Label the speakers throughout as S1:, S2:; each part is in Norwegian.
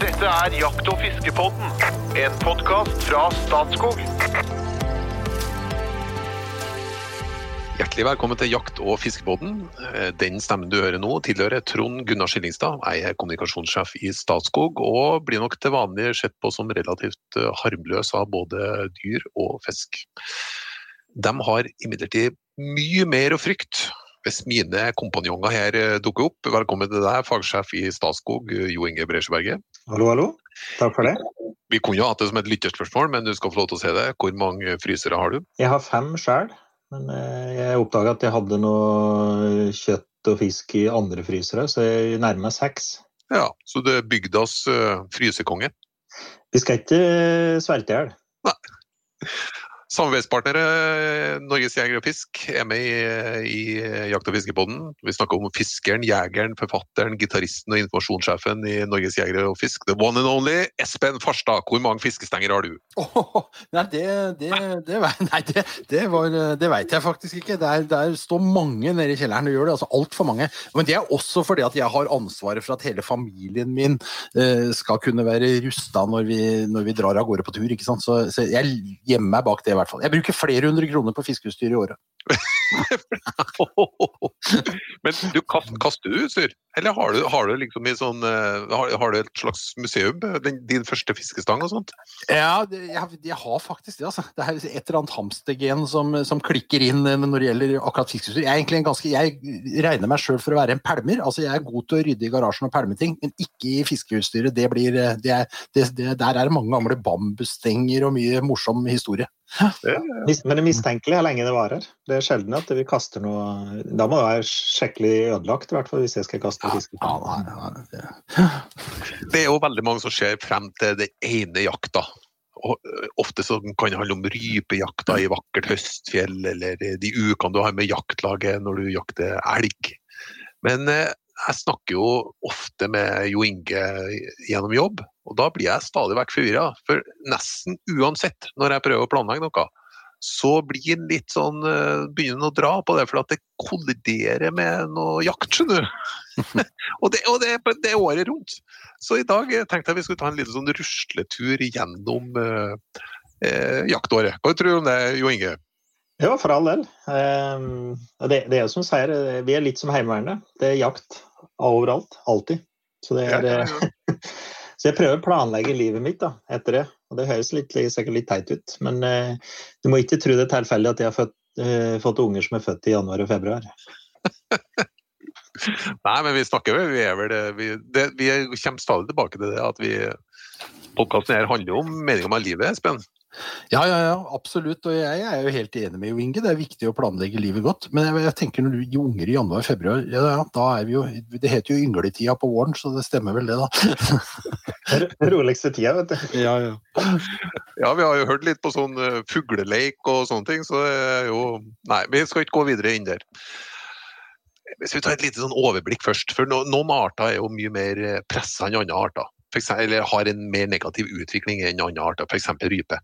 S1: Dette er Jakt- og fiskepodden, en podkast fra Statskog.
S2: Hjertelig velkommen til Jakt- og fiskebåten. Eh, Den stemmen du hører nå, tilhører Trond Gunnar Skillingstad. Jeg er kommunikasjonssjef i Statskog, og blir nok til vanlig sett på som relativt eh, harmløs av både dyr og fisk. De har imidlertid mye mer å frykte hvis mine kompanjonger her eh, dukker opp. Velkommen til deg, fagsjef i Statskog, Jo Inge Bresjeberget.
S3: Hallo, hallo. Takk for det.
S2: Vi kunne jo hatt det som et lytterspørsmål, men du skal få lov til å se det. Hvor mange frysere har du?
S3: Jeg har fem sjøl, men eh, jeg oppdaga at jeg hadde noe kjøtt og fisk i andre frysere, så jeg nærmer meg seks.
S2: Ja, så det er bygdas uh, frysekonge.
S3: Vi skal ikke eh, svelte i hjel.
S2: Samarbeidspartnere Norges Jeger og Fisk er med i, i Jakt- og fiskepodden. Vi snakker om fiskeren, jegeren, forfatteren, gitaristen og informasjonssjefen i Norges Jegere og Fisk. The one and only Espen Farstad. Hvor mange fiskestenger har du?
S4: Oh, nei, det, det, det, nei, det, det, var, det vet jeg faktisk ikke. Der, der står mange nede i kjelleren og gjør det. altså Altfor mange. Men det er også fordi at jeg har ansvaret for at hele familien min eh, skal kunne være rusta når, når vi drar av gårde på tur. Så, så jeg gjemmer meg bak det, hvert fall. Jeg bruker flere hundre kroner på fiskeutstyr i året.
S2: Men du kast, kaster du utstyr? Eller har du, har du liksom sånn eh, har, har du et slags museum? Din, din første fiskestang og sånt?
S4: Ja, jeg, jeg har faktisk det. altså. Det er et eller annet hamstergen som, som klikker inn eh, når det gjelder akkurat fiskeutstyr. Jeg, er egentlig en ganske, jeg regner meg sjøl for å være en pælmer. altså Jeg er god til å rydde i garasjen og pælme ting, men ikke i fiskeutstyret. Det blir, eh, det er, det, det, der er det mange gamle bambusstenger og mye morsom historie.
S3: Men det er mistenkelig hvor lenge det varer. Det er sjelden at vi kaster noe Da må det være skikkelig ødelagt, i hvert fall hvis jeg skal kaste fisk.
S4: Ja, ja, det.
S2: Det er jo veldig mange som ser frem til den ene jakta. Og ofte så kan det handle om rypejakta i vakkert høstfjell, eller de ukene du har med jaktlaget når du jakter elg. Men eh, jeg snakker jo ofte med Jo Inge gjennom jobb, og da blir jeg stadig vekk forvirra. For nesten uansett når jeg prøver å planlegge noe, så blir han litt sånn eh, Begynner han å dra på det, for at det kolliderer med noe jakt, skjønner du. og det, og det, det er året rundt. Så i dag eh, tenkte jeg vi skulle ta en liten sånn rusletur gjennom eh, eh, jaktåret. Hva tror du om det, Jo Inge?
S3: Ja, for all del. Ehm, det, det er jo som sier, eh, vi er litt som Heimevernet. Det er jakt overalt. Alltid. Så, det er,
S2: Ja,
S3: ja, så jeg prøver å planlegge livet mitt da, etter det. Og det høres litt, sikkert litt teit ut, men eh, du må ikke tro det er tilfeldig at jeg har født, eh, fått unger som er født i januar og februar.
S2: Nei, men vi snakker vel, vi er vel vi, det, vi kommer stadig tilbake til det at vi Podkasten her handler jo om meninga med livet, Espen.
S4: Ja, ja, ja, absolutt. Og jeg er jo helt enig med Jo Inge. Det er viktig å planlegge livet godt. Men jeg, jeg tenker når du gir unger i januar-februar, ja, ja, da er vi jo Det heter jo yngletida på våren, så det stemmer vel det, da.
S3: Roligste tida, vet du.
S4: Ja, ja.
S2: Ja, vi har jo hørt litt på sånn eh, fugleleik og sånne ting, så det er jo Nei, vi skal ikke gå videre inn der. Hvis vi tar et lite sånn overblikk først, for no, noen arter er jo mye mer pressa enn andre arter. For eksempel, eller har en mer negativ utvikling enn andre arter, f.eks. rype.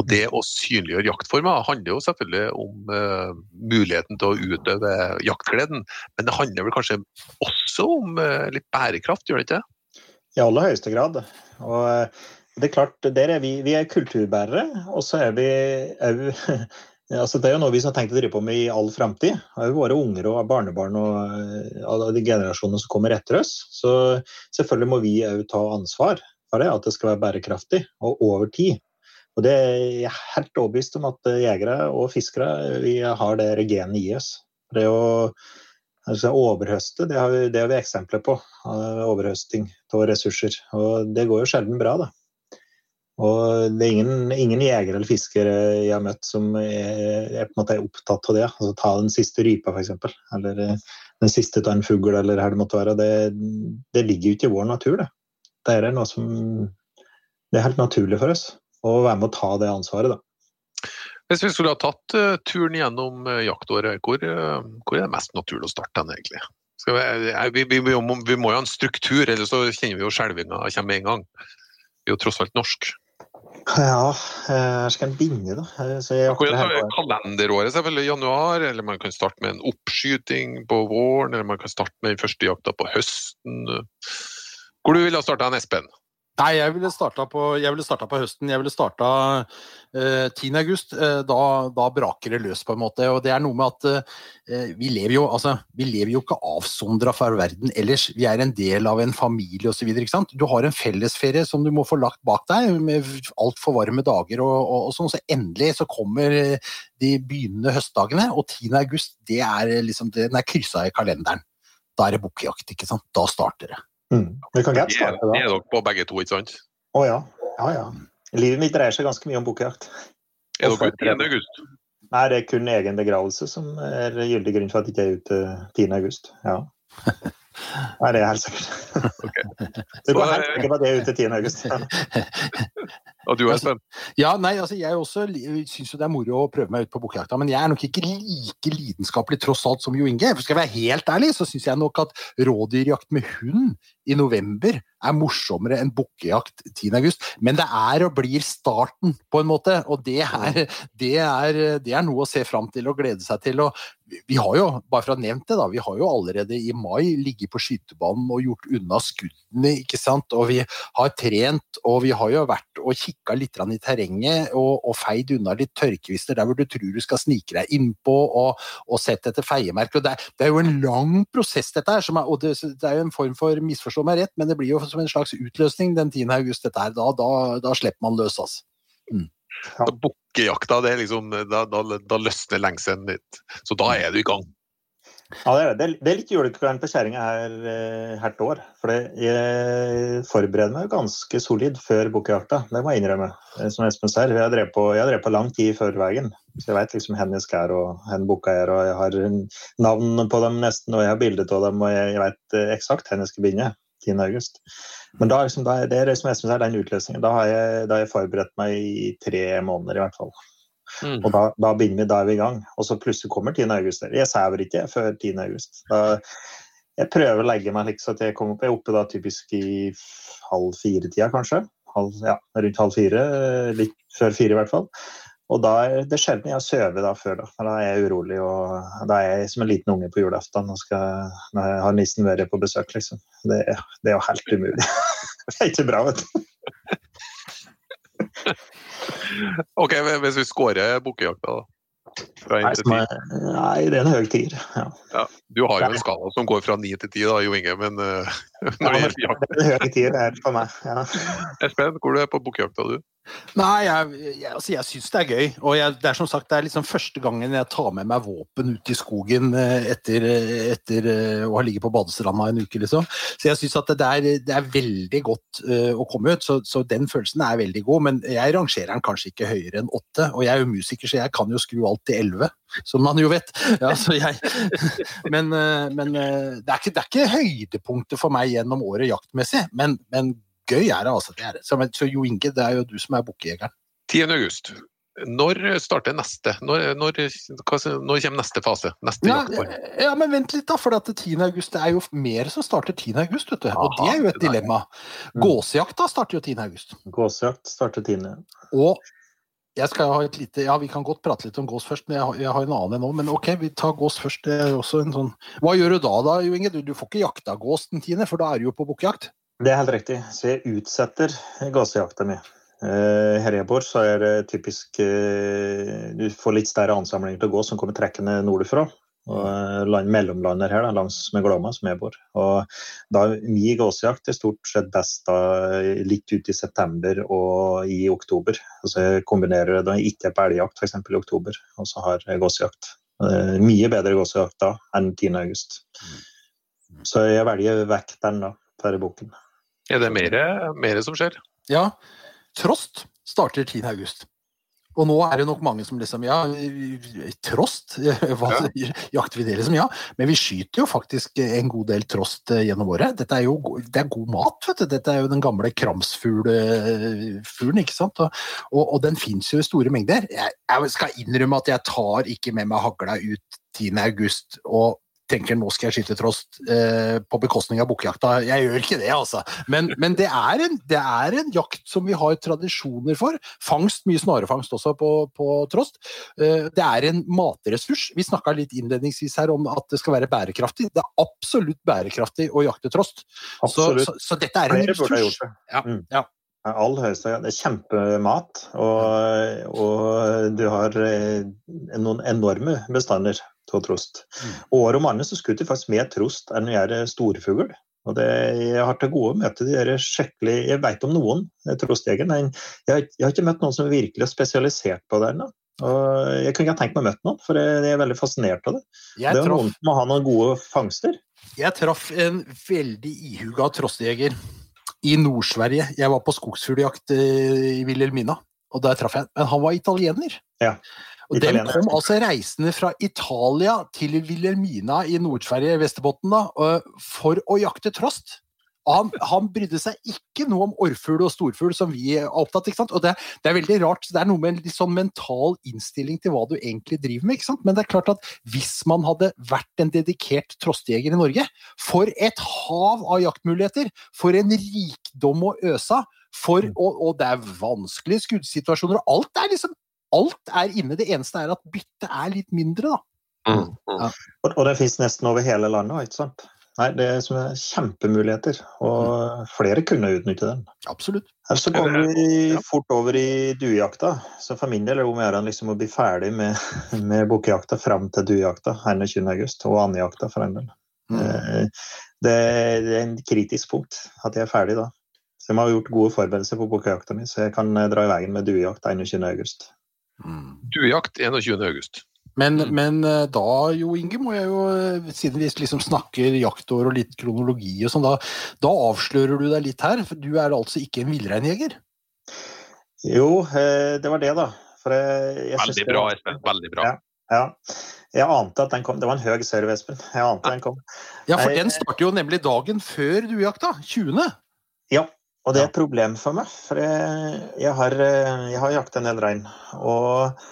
S2: Og det å synliggjøre jaktformer handler jo selvfølgelig om uh, muligheten til å utøve jaktgleden, men det handler vel kanskje også om uh, litt bærekraft, gjør det ikke?
S3: I aller høyeste grad. Og eh, det er klart, er vi, vi er kulturbærere, og så er vi òg altså Det er jo noe vi som har tenkt å drive på med i all framtid. Våre unger og barnebarn og de generasjonene som kommer etter oss. Så selvfølgelig må vi òg ta ansvar for det, at det skal være bærekraftig og over tid. Og det er jeg helt overbevist om at eh, jegere og fiskere eh, vi har det genet i oss. Det å overhøste, det har, vi, det har vi eksempler på. eh, Overhøsting av ressurser. Og det går jo sjelden bra, da. Og det er ingen, ingen jegere eller fiskere jeg har møtt som er, er, måte opptatt av det. Altså Ta den siste rypa, f.eks. Eller den siste av en fugl, eller hva det måtte være. Det, det ligger jo ikke i vår natur, det. Det er noe som Det er helt naturlig for oss å være med å ta det ansvaret, da.
S2: Hvis vi skulle ha tatt uh, turen gjennom uh, jaktåret, hvor, uh, hvor er det mest naturlig å starte den egentlig? Vi, vi, vi, må, vi må jo ha en struktur, ellers så kjenner vi jo skjelvinga kommer med en gang. Vi er jo tross alt norsk.
S3: Ja, her skal en begynne, da. Så jeg
S2: Man kan ta kalenderåret selvfølgelig januar, eller man kan starte med en oppskyting på våren, eller man kan starte med den første jakta på høsten. Hvor du ville ha starta, Espen?
S4: Nei, jeg ville starta på, ville starta på høsten. Jeg ville starta eh, 10. august. Eh, da, da, braker det løs, på en måte. Og det er noe med at eh, vi lever jo altså, vi lever jo ikke avsondra fra verden ellers. Vi er en del av en familie osv. Du har en fellesferie som du må få lagt bak deg, med altfor varme dager og, og, og sånn. Så endelig så kommer de begynnende høstdagene, og 10. august det er liksom, den er kryssa i kalenderen. Da er det bukkejakt, ikke sant. Da starter det.
S3: Mm. Vi kan godt starte, der.
S2: Det er nok på begge to, ikke sant?
S3: Å oh, ja. ja, ja. Livet mitt dreier seg ganske mye om bukkejakt.
S2: Er dere ute 10. august?
S3: Nei, det er kun egen begravelse som er gyldig grunn for at jeg ikke er ute 10. august. Ja. Nei, det er helt sikkert. Okay. Du kan helt sikkert at det er ute 10. august.
S2: Og du, Espen?
S4: Ja, nei, altså jeg også syns jo det er moro å prøve meg ut på bukkejakta, men jeg er nok ikke like lidenskapelig tross alt som Jo Inge. For skal jeg være helt ærlig, så syns jeg nok at rådyrjakt med hund i november er morsommere enn bukkejakt 10.8. Men det er og blir starten, på en måte. Og det er, det er, det er noe å se fram til og glede seg til. Og vi har jo, bare for å ha nevnt det, da, vi har jo allerede i mai ligget på skytebanen og gjort unna skuddene, ikke sant. Og vi har trent, og vi har jo vært og kikka litt i terrenget og, og feid unna litt tørrkvister der hvor du tror du skal snike deg innpå og, og sett etter feiemerker. Det, det, er jo en lang prosess, dette her. Er, og det, det, er jo en form for, misforstå meg rett, men det blir jo som en slags utløsning den 10. august, dette her. Da, da, da slipper man løs, altså. Mm.
S2: Ja. Bukkejakta, det liksom, da, da, da løsner lengselen litt. Så da er du i gang.
S3: Ja, det er, det. det er litt julekvern på kjerringa her eh, hvert år. For jeg forbereder meg ganske solid før bukkejakta, det må jeg innrømme. Eh, som Espen sier, jeg har drevet på, på, lang tid før veien. Så jeg vet liksom hvor jeg skal og hvor bukka er, og jeg har navn på dem nesten, og jeg har bilde av dem, og jeg, jeg vet eh, eksakt hvor jeg skal begynne. 10. Men da, liksom, da, det er som Espen er den utløsningen. Da har, jeg, da har jeg forberedt meg i tre måneder i hvert fall. Mm. Og da, da, begynner vi, da er vi i gang. Og så plutselig kommer 10. august. Jeg sover ikke før 10. august. Da, jeg prøver å legge meg liksom, at jeg kommer opp. Jeg er oppe da typisk i halv fire-tida, kanskje. Halv, ja, rundt halv fire. Litt før fire, i hvert fall. Og da er det sjelden jeg har da før. Da. da er jeg urolig, og da er jeg som en liten unge på julaften og skal, når jeg har nissen vært på besøk. Liksom. Det, det er jo helt umulig. det er ikke bra, vet du.
S2: ok, hvis vi scorer bukkejakta, da?
S3: Nei, nei, det er en høy tier. Ja.
S2: Ja, du har jo en skala som går fra ni til ti, da, Jo Inge, men uh, når
S3: det gjelder Det er en høy tier her for meg. Ja.
S2: Espen, hvor er du på bukkejakta, du?
S4: Nei, jeg, jeg, altså jeg syns det er gøy. Og jeg, det er som sagt det er liksom første gangen jeg tar med meg våpen ut i skogen eh, etter, etter eh, å ha ligget på badestranda en uke, liksom. Så jeg syns at det er, det er, veldig godt uh, å komme ut. Så, så, den følelsen er veldig god. Men jeg rangerer den kanskje ikke høyere enn åtte. Og jeg er jo musiker, så jeg kan jo skru alt til elleve, som man jo vet. Ja, jeg, men, uh, men uh, det, er ikke, det er ikke høydepunktet for meg gjennom året jaktmessig. men, men gøy er det, altså. Det er. Så, så Jo Inge, det er jo du som er bukkejegeren.
S2: 10. august. Når starter neste? Når, når, når, kommer neste fase? Neste
S4: ja, ja, men vent litt, da. For at 10. august, det er jo mer som starter 10. august, vet du. Aha, og det er jo et dilemma. Mm. Gåsejakta starter jo 10. august.
S3: Gåsejakt starter 10.
S4: Og jeg skal ha et lite, ja, Vi kan godt prate litt om gås først, men jeg har, jeg har en annen nå. Men ok, vi tar gås først. det er også en sånn... Hva gjør du da, da, Jo Inge? Du, du får ikke jakta gås den tiende, for da er du jo på bukkejakt?
S3: Det er helt riktig. Så jeg utsetter gåsejakta mi. Uh, her jeg bor, så er det typisk uh, Du får litt større ansamlinger til gås som kommer trekkende nordfra. Og uh, land, mellomlander her da, langs med Glomma, som jeg bor. Og da Min gåsejakt er stort sett best da, litt ut i september og i oktober. Altså Jeg kombinerer da ikke på elgjakt f.eks. i oktober, og så har jeg gåsejakt. mye bedre gåsejakt da enn 10. august. Mm. Så jeg velger vekk den da, for boken.
S2: Er det mer, som skjer?
S4: Ja. Trost starter 10. Og nå er det nok mange som liksom Ja, trost? Hva, ja. Jakter vi det, liksom? Ja. Men vi skyter jo faktisk en god del trost eh, gjennom året. Dette er jo det er god mat, vet du. Dette er jo den gamle kramsfuglen, ikke sant. Og, og, og den fins jo i store mengder. Jeg, jeg, skal innrømme at jeg tar ikke med meg hagla ut 10. august og tenker nå skal jeg skyte trost eh, på bekostning av bukkejakta. Jeg gjør ikke det, altså. Men, men det, er en, det, er en, jakt som vi har tradisjoner for. Fangst, mye snarefangst også på, på trost. Eh, det er en matressurs. Vi snakka litt innledningsvis her om at det skal være bærekraftig. Det er absolutt bærekraftig å jakte trost. Så, så, så, dette er en ressurs.
S3: det.
S4: Ja,
S3: Mm.
S4: ja.
S3: All høyeste. Det er kjempemat, og, og du har eh, noen enorme bestander av trost.
S4: Mm.
S3: Og år om annet så skutter de faktisk mer trost enn jeg gjør storfugl. Og det, jeg har til gode å møte de skikkelig Jeg vet om noen eh, trostjegere, men jeg, har- jeg har ikke møtt noen som virkelig er spesialisert på det ennå. Og jeg kunne ikke tenkt meg å møte noen, for jeg, jeg er veldig fascinert av det.
S4: Jeg
S3: Det er noen som må ha noen gode fangster.
S4: Jeg traff en veldig ihuga trostjeger i Nord-Sverige. Jeg var på skogsfugljakt eh, i Vilhelmina, og der traff jeg Men han var italiener.
S3: Ja,
S4: Og Den kom altså reisende fra Italia til Wilhelmina i Nord-Sverige, Vesterbotten, da, eh, for å jakte trost. Han, han brydde seg ikke noe om orrfugl og storfugl, som vi er opptatt ikke sant? Og det, det er veldig rart. Det er noe med en litt sånn mental innstilling til hva du egentlig driver med. ikke sant? Men det er klart at hvis man hadde vært en dedikert trostjeger i Norge, for et hav av jaktmuligheter! For en rikdom å øse av! For, og, og det er vanskelige skuddsituasjoner, og alt er liksom Alt er inne. Det eneste er at byttet er litt mindre, da.
S2: Mm, mm.
S3: Og, og det finnes nesten over hele landet. ikke sant? Nei, Det er som er kjempemuligheter, og flere kunne utnytte den.
S4: Absolutt.
S3: Her så kommer vi fort over i duejakta. Så for min del er det om å gjøre liksom å bli ferdig med, med bukkejakta fram til duejakta 21.8, og andjakta for en del.
S4: Mm.
S3: Eh, Det det er en kritisk punkt at jeg er ferdig da. Så jeg må ha gjort gode forberedelser på bukkejakta mi, så jeg kan eh, dra i veien med duejakt 21.8.
S2: Duejakt 21. august.
S4: Men,
S2: Mm.
S4: men eh, da, jo Inge, må jeg jo, eh, siden vi liksom snakker jaktår og litt kronologi og sånn, da, da avslører du deg litt her. For du er altså ikke en villreinjeger?
S3: Jo, eh, det var det, da. For jeg, jeg
S2: Veldig bra, Espen. Veldig bra.
S3: Ja. Ja. Jeg ante at den kom. Det var en høy serve, Espen. Jeg ante den kom.
S4: Ja, for
S3: Nei,
S4: den starter jo nemlig dagen før duejakta. 20.
S3: Ja, og det er et problem for meg. For jeg, jeg har, eh, jeg har jakta en del rein. Og,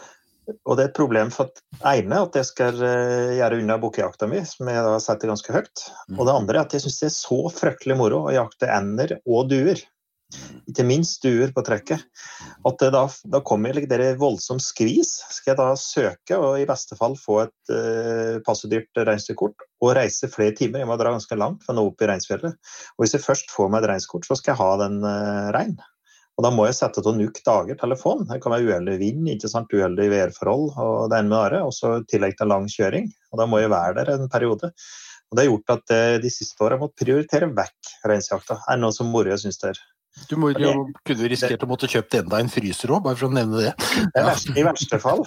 S3: og det er et problem for at ene at jeg skal eh, gjøre unna bukkejakta mi, som jeg da setter ganske høyt. Og det andre er at jeg syns det er så fryktelig moro å jakte ender og duer. Ikke minst duer på trekket. At da, da kommer jeg i voldsom skvis. Skal jeg da søke og i beste fall få et uh, passedyrt reinsdyrkort og reise flere timer. Jeg må dra ganske langt for å nå opp i reinsfjellet. Og hvis jeg først får meg et reinskort, så skal jeg ha den uh, rein. Og da må jeg sette til nuk dager telefon. Det kan være uheldig vind, ikke sant? uheldig værforhold og det ene med det andre. Og så tillegg til lang kjøring. Og da må jeg være der en periode. Og det har gjort at eh, de siste åra har måttet prioritere vekk reinsjakta. Er det noe som moroa syns det er.
S4: Du må, jo, kunne risikert å måtte kjøpt enda en fryser òg, bare for å nevne det.
S3: Det er I verste fall.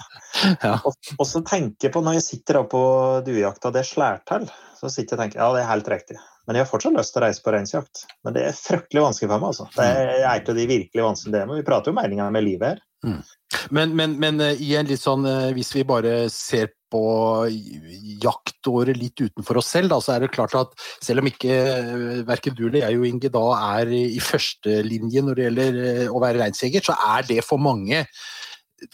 S4: Ja.
S3: Og, så tenker på når jeg sitter på duejakta, det slår til, så sitter jeg og tenker ja, det er helt riktig. Men jeg har fortsatt lyst til å reise på reinsjakt. Men det er fryktelig vanskelig for meg. altså. Det er et av de virkelig vanskelige det, men Vi prater jo om meninga med livet her.
S4: Men, men, men eh, i en litt sånn, eh, hvis vi bare ser på jaktåret litt utenfor oss selv, da, så er det klart at selv om ikke eh, verken du eller jeg og Inge da er i førstelinje når det gjelder eh, å være reinsjeger, så er det for mange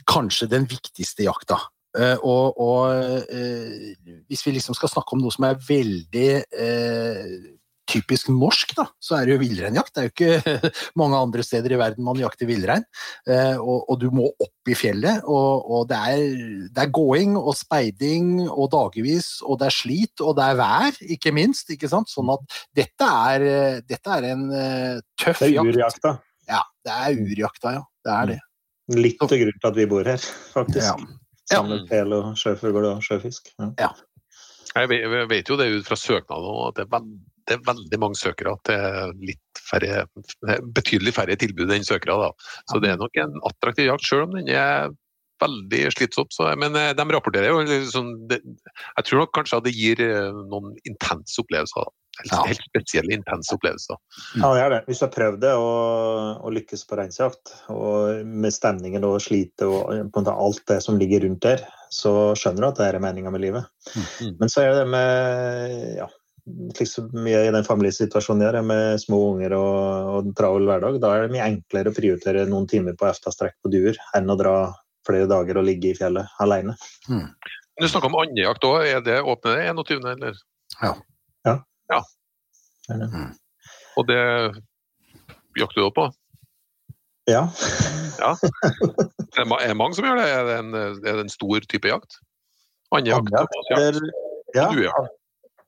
S4: kanskje den viktigste jakta. Eh, og og hvis vi liksom skal snakke om noe som er veldig typisk norsk, da, så er det jo villreinjakt. Det er jo ikke mange andre steder i verden man jakter villrein. Eh, og, og du må opp i fjellet, og, og det, er, det er gåing og speiding og dagevis, og det er slit, og det er vær, ikke minst. ikke sant? Sånn at dette er, eh, dette er en tøff jakt.
S3: Det er urjakta.
S4: Ja, det er urjakta, ja. Det er det.
S3: Litt av grunnen til at vi bor her, faktisk.
S4: Ja.
S3: Samlet pel og sjøfugl og sjøfisk. Ja.
S2: Vet, jeg vet jo det ut fra søknaden at det er, det er veldig mange søkere. til litt færre, er betydelig færre tilbud enn søkere. Da. Så det er nok en attraktiv jakt, selv om den er veldig slitsom. Så, men eh, de rapporterer jo liksom, det, Jeg tror nok kanskje at det gir eh, noen intense opplevelser. Da. Helt,
S4: Ja.
S2: helt spesielle, intense opplevelser.
S3: Ja, det er det. Hvis du har prøvd det og, og lykkes på reinsjakt, og med stemningen og slitet og på en måte alt det som ligger rundt der, så skjønner du at det er meninga med livet.
S2: Mm.
S3: Men så er det det med ja, liksom mye i den familiesituasjonen jeg er med små unger og, og travel hverdag, da er det mye enklere å prioritere noen timer på efta-strekk på duer enn å dra flere dager og ligge i fjellet alene.
S2: Du snakker om andejakt òg. Er det åpne 21., eller?
S4: Ja.
S3: Ja.
S2: Ja.
S4: Mm.
S2: Og det jakter du òg på?
S3: Ja.
S2: Det er mange som gjør det? Er det en, er det en stor type jakt? Andejakt?
S3: Andejakt,
S2: Ja.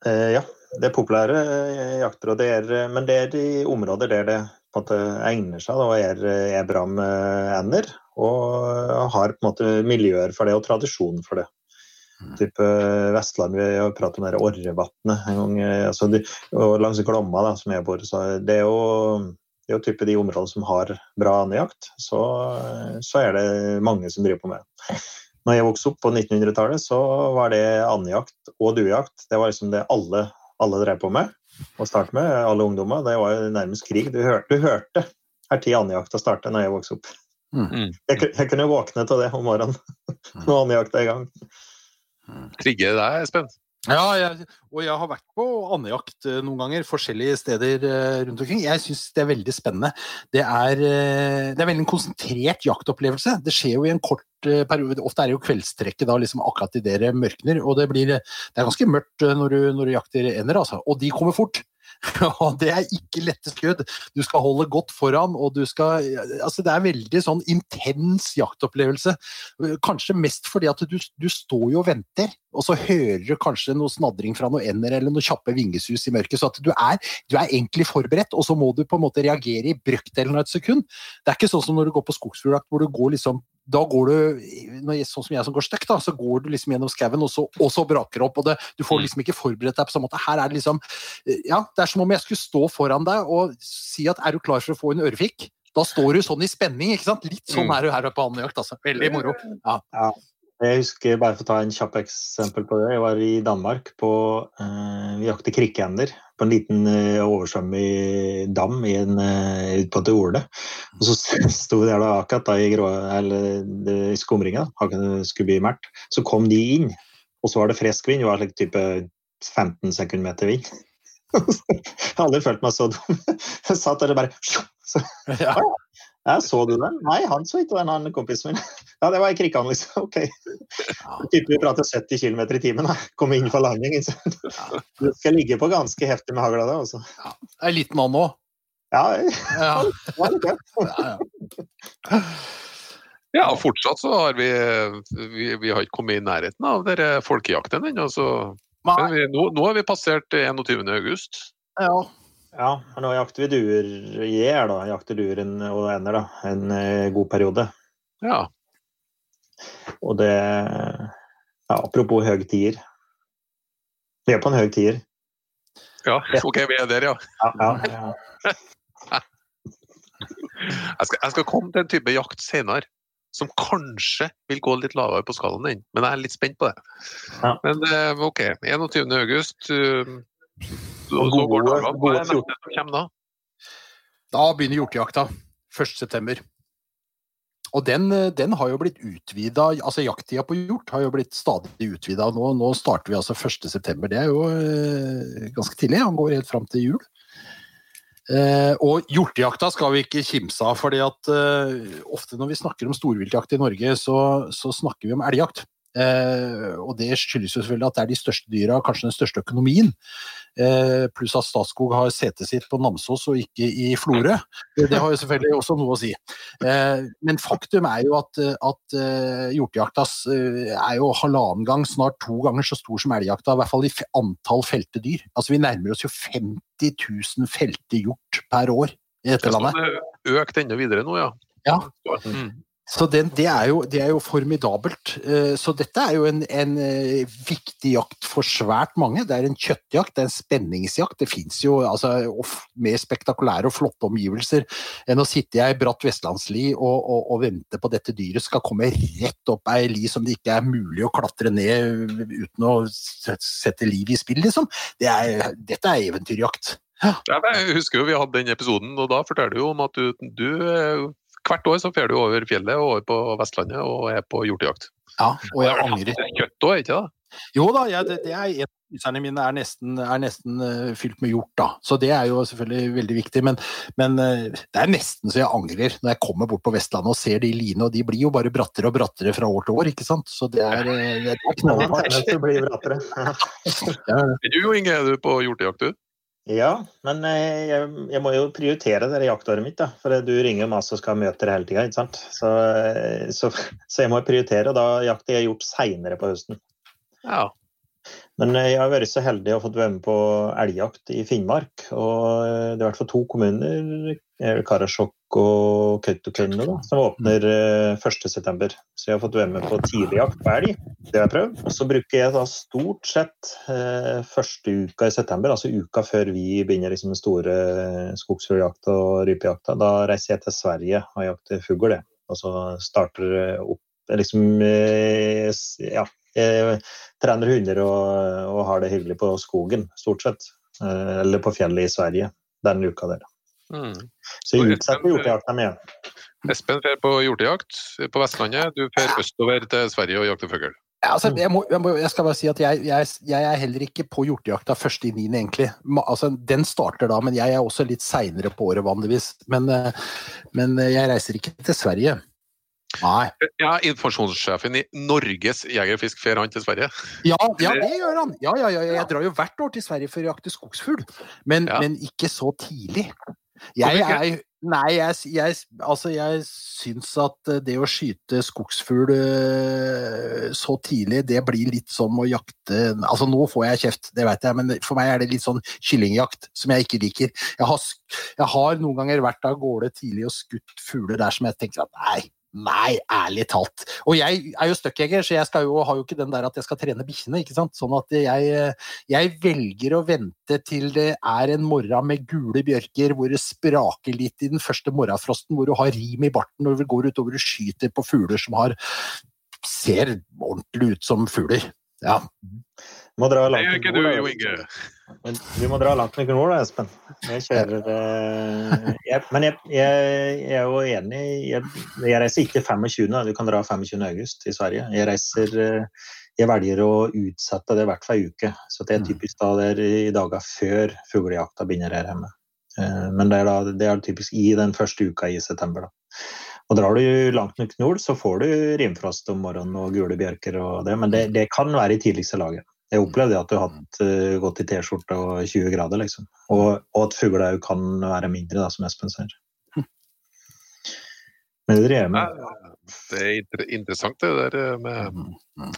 S3: Er, ja, Eh, det er populære eh, jakter, og det er, eh, men det er i områder der det måte egner seg og er, er bra med ender. Og har måte miljøer for det, og tradisjon for det.
S4: Mm.
S3: Type Vestland, vi har pratet om Orrevatnet en gang. eh, Altså de, og langs Glomma, da, som jeg bor, så det er jo det er jo type de områdene som har bra andejakt, så, så er det mange som driver på med. Når jeg vokste opp på 1900-tallet, så var det andejakt og duejakt. Det var liksom det alle, alle drev på med. Å starte med, alle ungdommer. Det var jo nærmest krig. Du hørte, du hørte her tid andejakta starte når jeg vokste opp.
S4: Mm.
S3: Jeg, ku- jeg kunne våkne til det om morgenen når andjakta er i gang.
S2: Trigger det deg, Espen?
S4: Ja, jeg, og jeg har vært på andejakt eh, noen ganger, forskjellige steder eh, rundt omkring. Jeg syns det er veldig spennende. Det er, eh, det er veldig en konsentrert jaktopplevelse. Det skjer jo i en kort periode. Ofte er det jo kveldstrekket da liksom akkurat idet det mørkner, og det, blir, det er ganske mørkt når du, når du jakter ener, altså. Og de kommer fort. Og det er ikke lette skudd. Du skal holde godt foran, og du skal Altså, det er veldig sånn intens jaktopplevelse. Kanskje mest fordi at du, du står jo og venter, og så hører du kanskje noe snadring fra noen ender eller noe kjappe vingesus i mørket. Så at du er, du er egentlig forberedt, og så må du på en måte reagere i brøkdelen av et sekund. Det er ikke sånn som når du går på skogsfugljakt, hvor du går liksom da går du, når jeg, sånn som jeg som går støkk, da, så går du liksom gjennom skauen, og, så- og så braker det opp. og det, Du får liksom ikke forberedt deg på samme måte. Her er det liksom Ja, det er som om jeg skulle stå foran deg og si at er du klar for å få en ørefikk? Da står du sånn i spenning, ikke sant? Litt sånn
S2: Mm.
S4: er du her på andejakt, altså. Veldig moro.
S3: Jeg husker, bare for å ta en kjapp eksempel på det, jeg var i Danmark på eh, Vi jakter krikkender på en liten eh, oversvømmet dam i en, eh, ut på et orde. Og så sto vi der da akkurat da i, grå, eller, i skumringa, skulle bli mørkt. Så kom de inn, og så var det frisk vind. Det var like type 15 sekundmeter vind. Jeg har aldri følt meg så dum. Jeg satt der og bare så,
S4: Ja.
S3: Ja, Så du den? Nei, han så ikke den, han kompisen min. Ja, det var i Krikkan, liksom. Ok. Type vi prater 70 km i timen. da. Komme inn for landing. ikke? Du skal ligge på ganske heftig med hagla da. Altså.
S4: Det er liten mann òg.
S3: Ja,
S4: Ja.
S3: det var litt gøy.
S4: Ja, ja.
S2: Ja, fortsatt så har vi Vi, vi har ikke kommet i nærheten av dere folkejakten ennå. så men vi, nå, nå har vi passert 21. august.
S4: ja.
S3: Ja, men nå jakter vi duer i gjær, da. Jakter duer en- og ender, da. En eh, god periode.
S2: Ja.
S3: Og det ja, Apropos høy tier. Vi er på en høy tier.
S2: ja. OK, vi er der, ja.
S3: Ja, ja, ja.
S2: Jeg skal, jeg skal komme til en type jakt senere som kanskje vil gå litt lavere på skalaen din, men jeg er litt spent på det.
S3: Ja.
S2: Men eh, OK, 21. så, så går
S3: gode-
S2: dagene. Hva
S3: gode
S2: neste som kommer da?
S4: Da begynner hjortejakta. 1.9. Og den, den har jo blitt utvida, altså jakttida på hjort har jo blitt stadig utvida. Nå, nå starter vi altså 1.9. Det er jo eh, ganske tidlig. Han går helt fram til jul. Eh, og hjortejakta skal vi ikke kimse av, fordi at eh, ofte når vi snakker om storviltjakt i Norge, så, så snakker vi om elgjakt. Eh, og det skyldes jo selvfølgelig at det er de største dyra, kanskje den største økonomien. Eh, pluss at Statskog har setet sitt på Namsos og ikke i Florø. Det, det har jo selvfølgelig også noe å si. Eh, men faktum er jo at, at uh, hjortejakta eh, er jo halvannen gang, snart to ganger så stor som elgjakta, i hvert fall i antall felte dyr. Altså Vi nærmer oss jo 50 000 felte hjort per år i dette
S2: Det
S4: landet.
S2: er økt enda videre nå, ja.
S4: Ja.
S2: Mm.
S4: Så den, det, er jo, det er jo formidabelt. Eh, Så dette er jo en, en eh, viktig jakt for svært mange. Det er en kjøttjakt, det er en spenningsjakt. Det fins jo altså, mer spektakulære og flotte omgivelser enn å sitte i ei bratt vestlandsli og, og, og vente på dette dyret skal komme rett opp ei li som det ikke er mulig å klatre ned uten å sette liv i spill, liksom. Det er, dette er eventyrjakt.
S2: Ja, jeg husker jo vi hadde den episoden, og da forteller du om at du, du eh, hvert år så fer du over fjellet og over på Vestlandet og er på hjortejakt.
S4: Ja, og jeg angrer.
S2: Kjøtt òg, ikke det?
S4: Jo da, jeg, det, det er en av fryserne mine er nesten, er nesten uh, fylt med hjort, da. Så det er jo selvfølgelig veldig viktig. Men, men uh, det er nesten så jeg angrer når jeg kommer bort på Vestlandet og ser de line, og de blir jo bare brattere og brattere fra år til år, ikke sant. Så det er, uh, det er knallhardt.
S3: Tendens å bli brattere.
S4: Ja,
S2: Du Jo Inge, er du på hjortejakt, du?
S3: Ja, men eh, jeg, jeg må jo prioritere det jaktåret mitt, da. For du ringer masse og skal møte det hele tida, ikke sant. Så, eh, så, så jeg må prioritere, og da jakter jeg gjort seinere på høsten.
S2: Ja.
S3: Men eh, jeg har vært så heldig å fått være med på elgjakt i Finnmark. Og det er i hvert fall to kommuner, Karasjok og Kautokeino, som åpner eh, 1.9. Så jeg har fått være med på tidligjakt på elg. Det har jeg prøvd. Og så bruker jeg da stort sett eh, første uka i september, altså uka før vi begynner liksom den store skogsfugljakta og rypejakta. Da reiser jeg til Sverige og jakter fugl. Og så starter opp liksom eh, Ja. Jeg trener hunder og, og har det hyggelig på skogen, stort sett. Eh, Eller på fjellet i Sverige den uka der.
S2: Mm.
S3: Så jeg utsetter hjortejakta mi.
S2: Espen drar på hjortejakt på Vestlandet. Du fer østover til Sverige og jakter fugl.
S4: Ja, altså, jeg, må, jeg, må, jeg skal bare si at jeg, jeg, jeg er heller ikke på hjortejakta først i niende, egentlig. Ma- Altså, den starter da, men jeg er også litt seinere på året, vanligvis. Men, eh, men eh, jeg reiser ikke til Sverige. Nei.
S2: Ja, informasjonssjefen i Norges Jeger og fer han til Sverige.
S4: Ja, ja, det gjør han. Ja, ja, ja, jeg drar jo hvert år til Sverige for å jakte skogsfugl, men,
S2: Ja.
S4: men ikke så tidlig. Jeg er Nei, jeg, jeg, altså jeg syns at eh, det å skyte skogsfugl eh, så tidlig, det blir litt som å jakte Altså, nå får jeg kjeft, det vet jeg, men for meg er det litt sånn kyllingjakt som jeg ikke liker. Jeg har, jeg har noen ganger vært av gårde tidlig og skutt fugler der som jeg tenker at nei, Nei, ærlig talt. Og jeg er jo støkkjeger, så jeg skal jo, har jo ikke den der at jeg skal trene bikkjene. ikke sant? Sånn at jeg, jeg velger å vente til det er en morgen med gule bjørker hvor det spraker litt i den første morgenfrosten, hvor du har rim i barten og går utover og skyter på fugler som har ser ordentlig ut som fugler. Ja.
S3: Må dra
S2: Det
S3: langt
S2: gjør ikke du. Jo Inge.
S3: Men du må dra langt nok nord, da, Espen. Jeg kjører eh, jeg, Men jeg, jeg, jeg er jo enig jeg, jeg reiser ikke 25. Du kan dra 25. august i Sverige. Jeg reiser eh, Jeg velger å utsette det hvert fall uke. Så det er typisk da det er i dager før fuglejakta begynner her hjemme. Eh, Men det er, da, det er typisk i den første uka i september. da. Og Drar du langt nok nord, så får du rimfrost om morgenen og gule bjørker. og det, Men det, det kan være i tidligste laget. Jeg opplevde at du har hatt, eh, gått i T-skjorte og 20 grader, liksom. Og, og at fugler òg kan være mindre, da, som Espen sier. Men det driver jeg med.
S2: Det er interessant, det der eh, med
S4: Mm.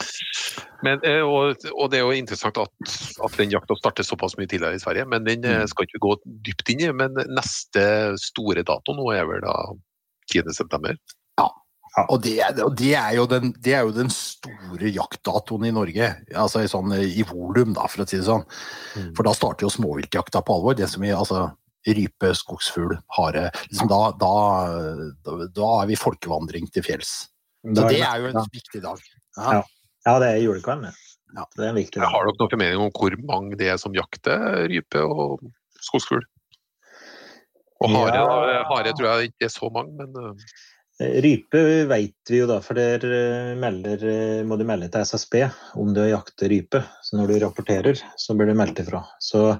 S2: men, eh, og, og det er jo interessant at, at den jakta starter såpass mye tidligere i Sverige. Men den eh, skal ikke gå dypt inn i. Men neste store dato nå er vel da 10. september.
S4: Og, det, er- og det, er jo den, det er jo den store jaktdatoen i Norge, altså i, sånn, i volum, da, for å si det sånn. For da starter jo småviltjakta på alvor. Det som vi, altså, rype, skogsfugl, hare liksom da, da, da, da er vi folkevandring til fjells. Så det
S3: det-
S4: er jo en
S3: ja.
S4: viktig dag.
S3: Ja. Ja, det er julekvelden.
S4: Ja.
S3: Det er en viktig dag.
S2: Har dere noen formening om hvor mange det er som jakter rype og skogsfugl? Og hare,
S3: Ja.
S2: da, hare tror jeg ikke er så mange, men eh,
S3: Rype vet vi jo da, for der eh, melder, eh, må du melde til SSB om du jakter rype. Så når du rapporterer, så blir det meldt ifra. Så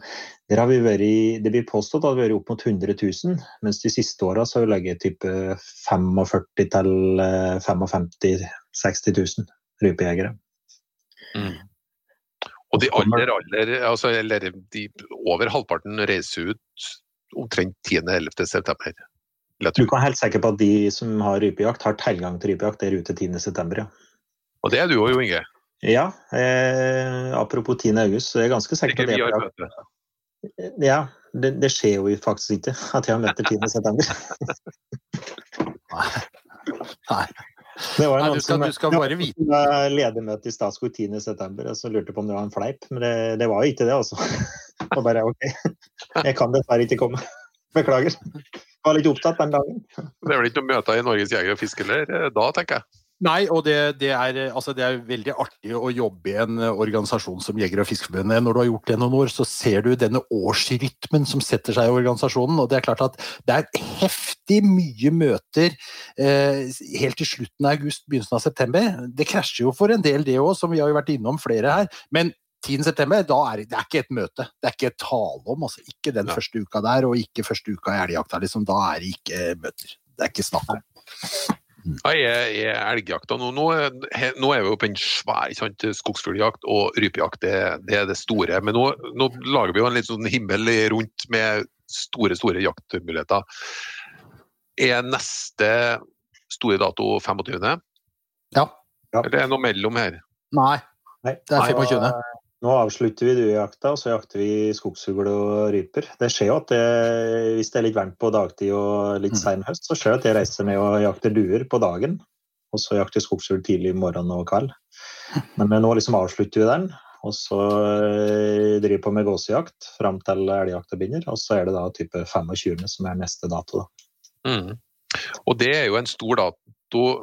S3: der har vi vært, det blir påstått at vi har vært opp mot 100 000, mens de siste åra har vi ligget type 45 til eh, 55 000-60 000 rypejegere.
S2: Og de aller, aller altså, eller de over halvparten reiser ut omtrent 10.-11.
S3: Du kan være helt sikker på at de som har rypejakt, har tilgang til rypejakt der ute 10.9. Ja.
S2: Og det er du òg, Jo Inge.
S3: Ja, eh, apropos 10. august, så er jeg ganske sikker på
S2: har
S3: er på jakt. Ja, det, det skjer jo faktisk ikke at jeg har møtt 10.9.
S4: Nei,
S3: Det var
S4: Nei du, skal,
S3: som
S4: du skal bare vite
S3: ledermøte i Statskog 10.9. og så lurte på om det var en fleip, men det, det var jo ikke det, altså. Og bare OK, jeg kan dessverre ikke komme. Beklager. Var litt opptatt den dagen.
S2: Det er vel ikke noen møter i Norges Jeger og Fisk heller, eh, da, tenker jeg.
S4: Nei, og det, det, er, altså det, er, veldig artig å jobbe i en organisasjon som Jeger- og Fiskerforbundet. Når du har gjort det noen år, så ser du denne årsrytmen som setter seg i organisasjonen. Og det er klart at det er heftig mye møter eh, helt til slutten av august, begynnelsen av september. Det krasjer jo for en del, det òg, som vi har jo vært innom flere her. Men 10. september, da er det, er ikke et møte. Det er ikke et tale om. altså Ikke den ja. første uka der, og ikke første uka i elgjakta. Liksom, da er det ikke møter. Det er ikke snakk om.
S2: Ja, jeg, jeg elgjakta nå, nå, nå, er vi jo på en svær skogsfugljakt og rypejakt. Det, det, er det store. Men nå, nå, lager vi jo en litt sånn himmel rundt med store, store jaktmuligheter. Er neste store dato 25.?
S4: Ja.
S3: ja.
S2: Eller er det noe mellom her?
S4: Nei. Nei. Det er 25.
S3: Nå avslutter vi duejakta, og så jakter vi skogsfugl og ryper. Det skjer jo at det, hvis det er litt varmt på dagtid og litt mm. sein høst, så skjer det at jeg reiser ned og jakter duer på dagen. Og så jakter skogsfugl tidlig i morgen og kveld. Men nå liksom avslutter vi den. Og så eh, driver vi på med gåsejakt fram til elgjakta begynner. Og så er det da type 25. som er neste dato. Da.
S2: Mm. Og det er jo en stor dato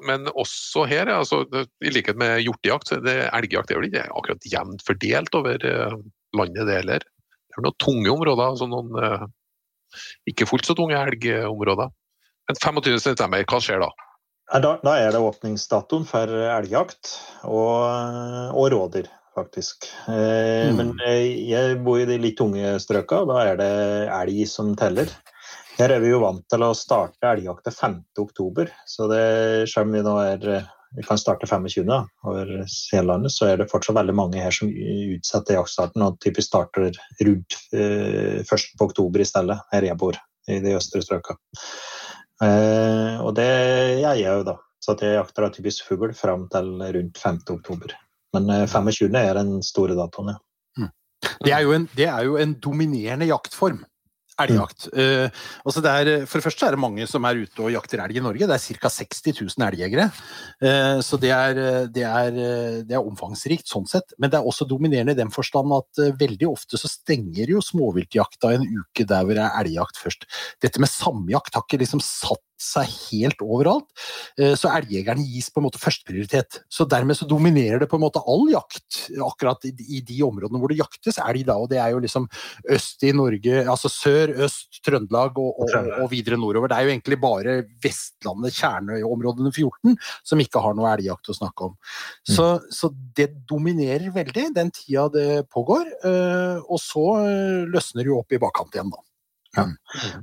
S2: men også her, altså, i likhet med hjortejakt, så det elgjakt er vel ikke akkurat jevnt fordelt over uh, landet, det heller. Det er noen tunge områder, altså noen uh, ikke fullt så tunge elgområder. Men 25.9, hva skjer da?
S3: da? Da er det åpningsdatoen for elgjakt og, og rådyr, faktisk. Eh, mm. Men jeg bor i de litt tunge strøka, da er det elg som teller. Her er vi jo vant til å starte elgjakta 5.10, så det, selv om vi nå er vi kan starte 25. over hele landet, så er det fortsatt veldig mange her som utsetter jaktstarten og typisk starter rundt eh, 1. oktober i stedet, her jeg bor, i de østre strøka. Eh, og det gjør jeg jo, da. Så jeg jakter da typisk fugl fram til rundt 5. oktober. Men eh, 25. er den store datoen, ja.
S4: Mm. Det er, en, det er jo en dominerende jaktform. Elgjakt. Mm. Uh, det er, for det første er det mange som er ute og jakter elg i Norge. Det er ca. 60 000 elgjegere. Uh, så det er, det, er, det er, omfangsrikt sånn sett. Men det er også dominerende i den forstand at uh, veldig ofte så stenger jo småviltjakta en uke der hvor det er elgjakt først. Dette med samjakt har ikke liksom satt seg helt overalt. Eh, så elgjegerne gis på en måte førsteprioritet. Så dermed så dominerer det på en måte all jakt akkurat i de områdene hvor det jaktes elg, da. Og det er jo liksom øst i Norge, altså sør, øst, Trøndelag og, og, og videre nordover. Det er jo egentlig bare Vestlandet, kjerneområdene 14, som ikke har noe elgjakt å snakke om. Mm. Så, så det dominerer veldig den tida det pågår. Eh, og så eh, løsner det jo opp i bakkant igjen, da.
S3: Ja.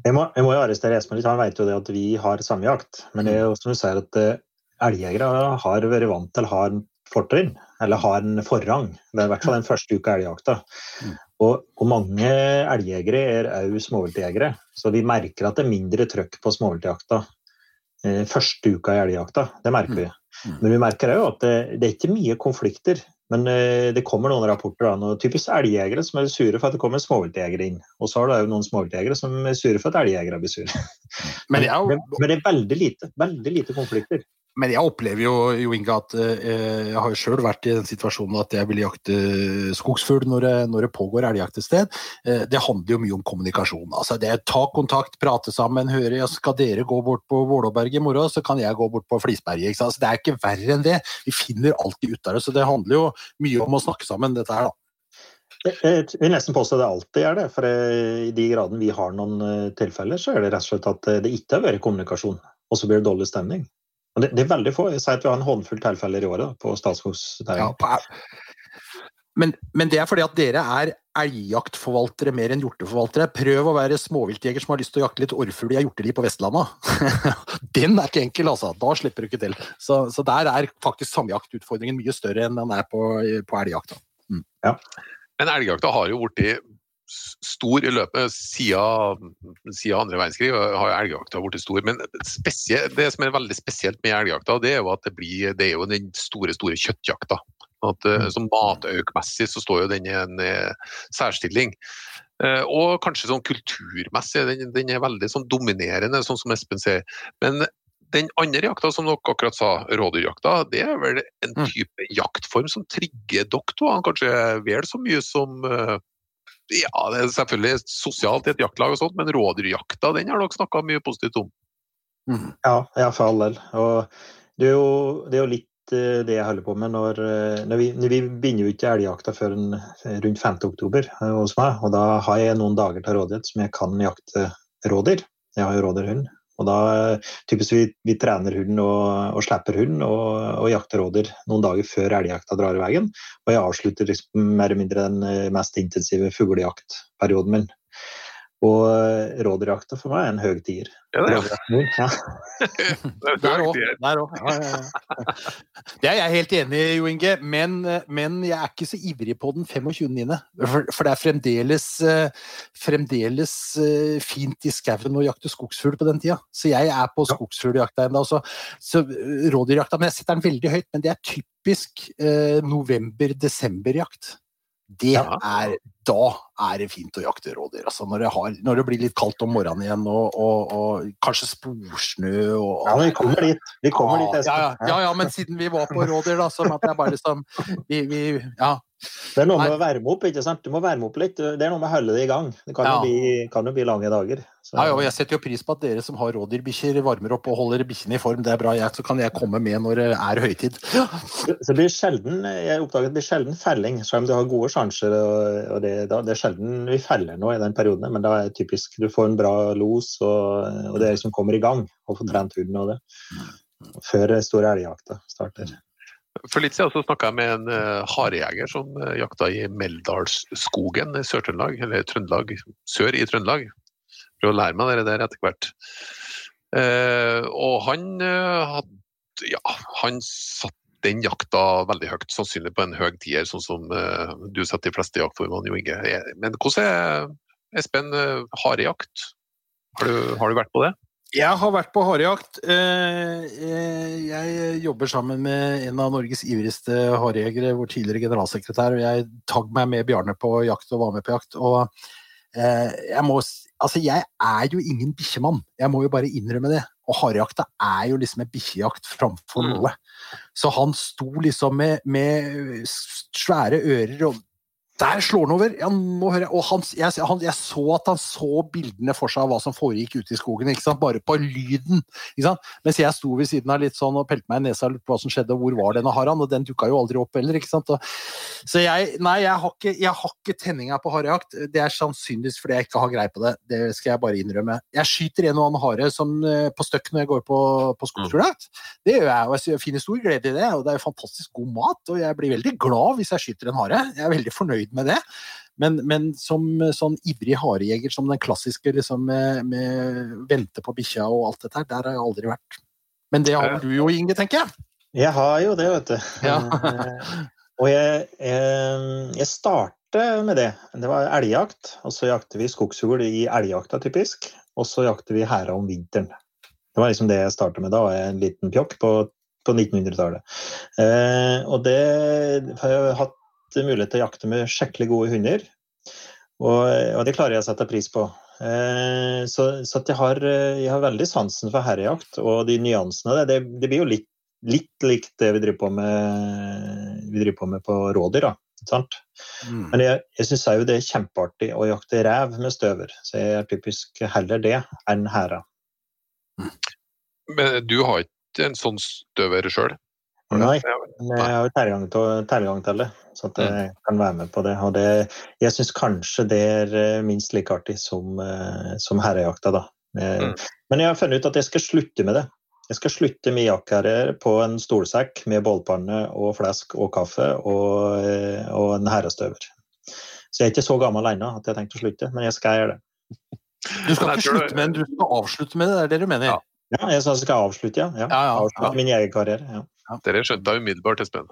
S3: Jeg, må, jeg må jo arrestere Espen litt. Han vet jo det at vi har samjakt. Men det er jo som du sier at uh, elgjegere har vært vant til å ha en fortrinn, eller har en forrang. Det er i hvert fall den første uka elgjakta. Mm. Og, og, mange elgjegere er òg småviltjegere, så vi merker at det er mindre trøkk på småviltjakta uh, første uka i elgjakta. Det merker vi. Mm. Men vi merker òg at det, det, er ikke mye konflikter men eh, det kommer noen rapporter da, typisk elgjegere som er sure for at det kommer småviltjegere inn. Og så har du noen småviltjegere som er sure for at elgjegere blir sure. Men, det er, men, det er veldig lite, veldig lite konflikter.
S4: Men jeg opplever jo, jo Inge, at eh, jeg har jo sjøl vært i den situasjonen at jeg vil jakte skogsfugl når, når, det pågår elgjakt et sted. Eh, det handler jo mye om kommunikasjon. altså det er Ta kontakt, prate sammen, høre ja, skal dere gå bort på Vålåberget i morgen, så kan jeg gå bort på Flisberget. Altså, det er ikke verre enn det. Vi finner alltid ut av det. Så det handler jo mye om å snakke sammen, dette her, da.
S3: Jeg vil nesten påstå det alltid er det. For i de graden vi har noen eh, tilfeller, så er det rett og slett at det ikke har vært kommunikasjon, og så blir det dårlig stemning. Det, det, er veldig få. Jeg sier at vi har en håndfull tilfeller i året på Statskogsteigen. Ja,
S4: men, men, det er fordi at dere er elgjaktforvaltere mer enn hjorteforvaltere. Prøv å være småviltjeger som har lyst til å jakte litt orrfugl i hjorteliv på Vestlandet. den er ikke enkel, altså. Da slipper du ikke til. Så, så der er faktisk samjaktutfordringen mye større enn den er på, på elgjakta.
S3: Mm. Ja.
S2: Men elgjakta har jo blitt stor i løpet siden, siden andre verdenskrig. har Elgjakta blitt stor. Men det som er veldig spesielt med elgjakta, det er jo at det, blir, det er jo den store store kjøttjakta. At, eh, mm. som Mataukmessig så står jo den i en eh, særstilling. Eh, og kanskje sånn kulturmessig, den, den, er veldig sånn dominerende, sånn som Espen sier. Men den andre jakta, som dere akkurat sa, rådyrjakta, det er vel en mm. type jaktform som trigger dere to, kanskje vel så mye som ja, det er selvfølgelig sosialt i et jaktlag, og sånt, men rådyrjakta den har dere snakka mye positivt om?
S3: Mm. Ja, ja, for all del. Og Det er jo, det er jo litt eh, det jeg holder på med når, eh, når, vi, når vi begynner jo ikke elgjakta før en, rundt 5. oktober eh, hos meg. Og da har jeg noen dager til rådighet som jeg kan jakte rådyr. Jeg har jo rådyrhund. Og da typisk vi, vi trener hunden og, og slipper hunden og, og jakter rådyr noen dager før elgjakta drar i veien. Og jeg avslutter liksom mer eller mindre den eh, mest intensive fuglejaktperioden min. Og eh, rådyrjakta for meg er en
S2: er-
S3: Rådyrjakten min, ja.
S2: det er
S4: Der òg. Ja, ja, ja. Det er jeg helt enig i, Jo Inge, men, men jeg er ikke så ivrig på den 25.9. For, for det er fremdeles, eh, fremdeles eh, fint i skauen å jakte skogsfugl på den tida. Så jeg er på skogsfugljakta ennå. Så, så rådyrjakta Men jeg setter den veldig høyt, men det er typisk eh, november-desember-jakt. Det er, da er det fint å jakte rådyr. Altså når, det har, når det blir litt kaldt om morgenen igjen, og, og, og kanskje sporsnø og
S3: ja, vi kommer dit. Vi kommer dit.
S4: ja, ja, ja, men siden vi var på rådyr, da, så at jeg bare liksom vi, vi, Ja.
S3: Det er noe med å varme opp, ikke sant? Du må varme opp litt. Det er noe med å holde det i gang. Det kan,
S4: Ja.
S3: jo, bli, kan jo bli lange dager. Så,
S4: Ja, ja, og jeg setter jo pris på at dere som har rådyrbikkjer, varmer opp og holder bikkjene i form. Det er bra, jeg, så kan jeg komme med når det er høytid.
S3: så blir sjelden, jeg oppdaget det blir sjelden felling, selv om du har gode sjanser. Og, det, da, det er sjelden vi feller nå i den perioden, men da er det typisk du får en bra los, og, og det liksom kommer i gang. Og får trent hunden og det. Før store elgjakta starter.
S2: For litt siden snakka jeg med en uh, harejeger som uh, jakta i Meldalsskogen i Sør-Trøndelag, eller Trøndelag, sør i Trøndelag, for å lære meg det der etter hvert. Uh, og han hadde Ja, han satt den jakta veldig høyt, sannsynlig på en høy tier, sånn som eh, du setter de fleste jaktformene, Jo Inge. Eh, Men hvordan er Espen harejakt? Har du, har du vært på det?
S4: Jeg har vært på harejakt. Eh, eh, Jeg jobber sammen med en av Norges ivrigste harejegere, vår tidligere generalsekretær, og jeg tagg meg med Bjarne på jakt og var med på jakt. Og eh, jeg må Altså, jeg er jo ingen bikkjemann, jeg må jo bare innrømme det. Og harejakta er jo liksom en bikkjejakt framfor
S2: Mm.
S4: noe. Så han sto liksom med, med svære ører og der slår han over! Ja, nå hører jeg. Og han, jeg, han, jeg så at han så bildene for seg av hva som foregikk ute i skogen, ikke sant? bare på lyden. Ikke sant? Mens jeg sto ved siden av litt sånn og pelte meg i nesa litt på hva som skjedde, og hvor var denne haren? Og den dukka jo aldri opp heller. ikke sant? Og, så jeg, nei, jeg har ikke, jeg har ikke tenninga på harejakt. Det er sannsynligvis fordi jeg ikke har greie på det. Det skal jeg bare innrømme. Jeg skyter en og annen hare som, eh, på støkk når jeg går på, på skogsfugljakt. Det gjør jeg, og jeg finner stor glede i det. Og det er jo fantastisk god mat, og jeg blir veldig glad hvis jeg skyter en hare. Jeg er veldig fornøyd med det. Men, men som sånn ivrig harejeger, som den klassiske liksom, med, med vente på bikkja og alt dette her, der har jeg aldri vært. Men det har du jo, Inge, tenker jeg?
S3: Jeg har jo det, vet du.
S4: Ja.
S3: Eh, og jeg, jeg, jeg startet med det. Det var elgjakt, og så jakter vi skogsfugl i elgjakta, typisk. Og så jakter vi hæra om vinteren. Det var liksom det jeg startet med da, var jeg en liten pjokk på, på 1900-tallet. Eh, og det har jeg hatt mulighet til å jakte med skikkelig gode hunder. Og, og det klarer jeg å sette pris på. Eh, så så at jeg, har, eh, jeg har veldig sansen for herrejakt og de nyansene. Det, det, det blir jo litt, litt likt det vi driver på med, vi driver på, med på rådyr. da. Sant?
S4: Mm.
S3: Men jeg, jeg syns òg det er kjempeartig å jakte rev med støver. Så jeg er typisk heller det enn hæra.
S2: Men du har ikke en sånn støver sjøl?
S3: Nei, men jeg har jo tilgang til, tilgang til det, så at jeg kan være med på det. Og det, jeg syns kanskje det er eh, minst like artig som, eh, som herrejakta, da. Eh,
S2: Mm.
S3: Men jeg har funnet ut at jeg skal slutte med det. Jeg skal slutte med jaktkarriere på en stolsekk med bålpanne og flesk og kaffe og, og en herrestøver. Så jeg er ikke så gammel ennå at jeg har tenkt å slutte, men jeg skal gjøre det.
S4: Du skal ikke slutte med den, du skal avslutte med det, det er det du mener?
S2: Ja.
S3: Ja, jeg skal avslutte, ja. ja.
S4: Ja, ja,
S3: avslutte min egen karriere. Ja.
S2: Dere skjønte da umiddelbart, Espen.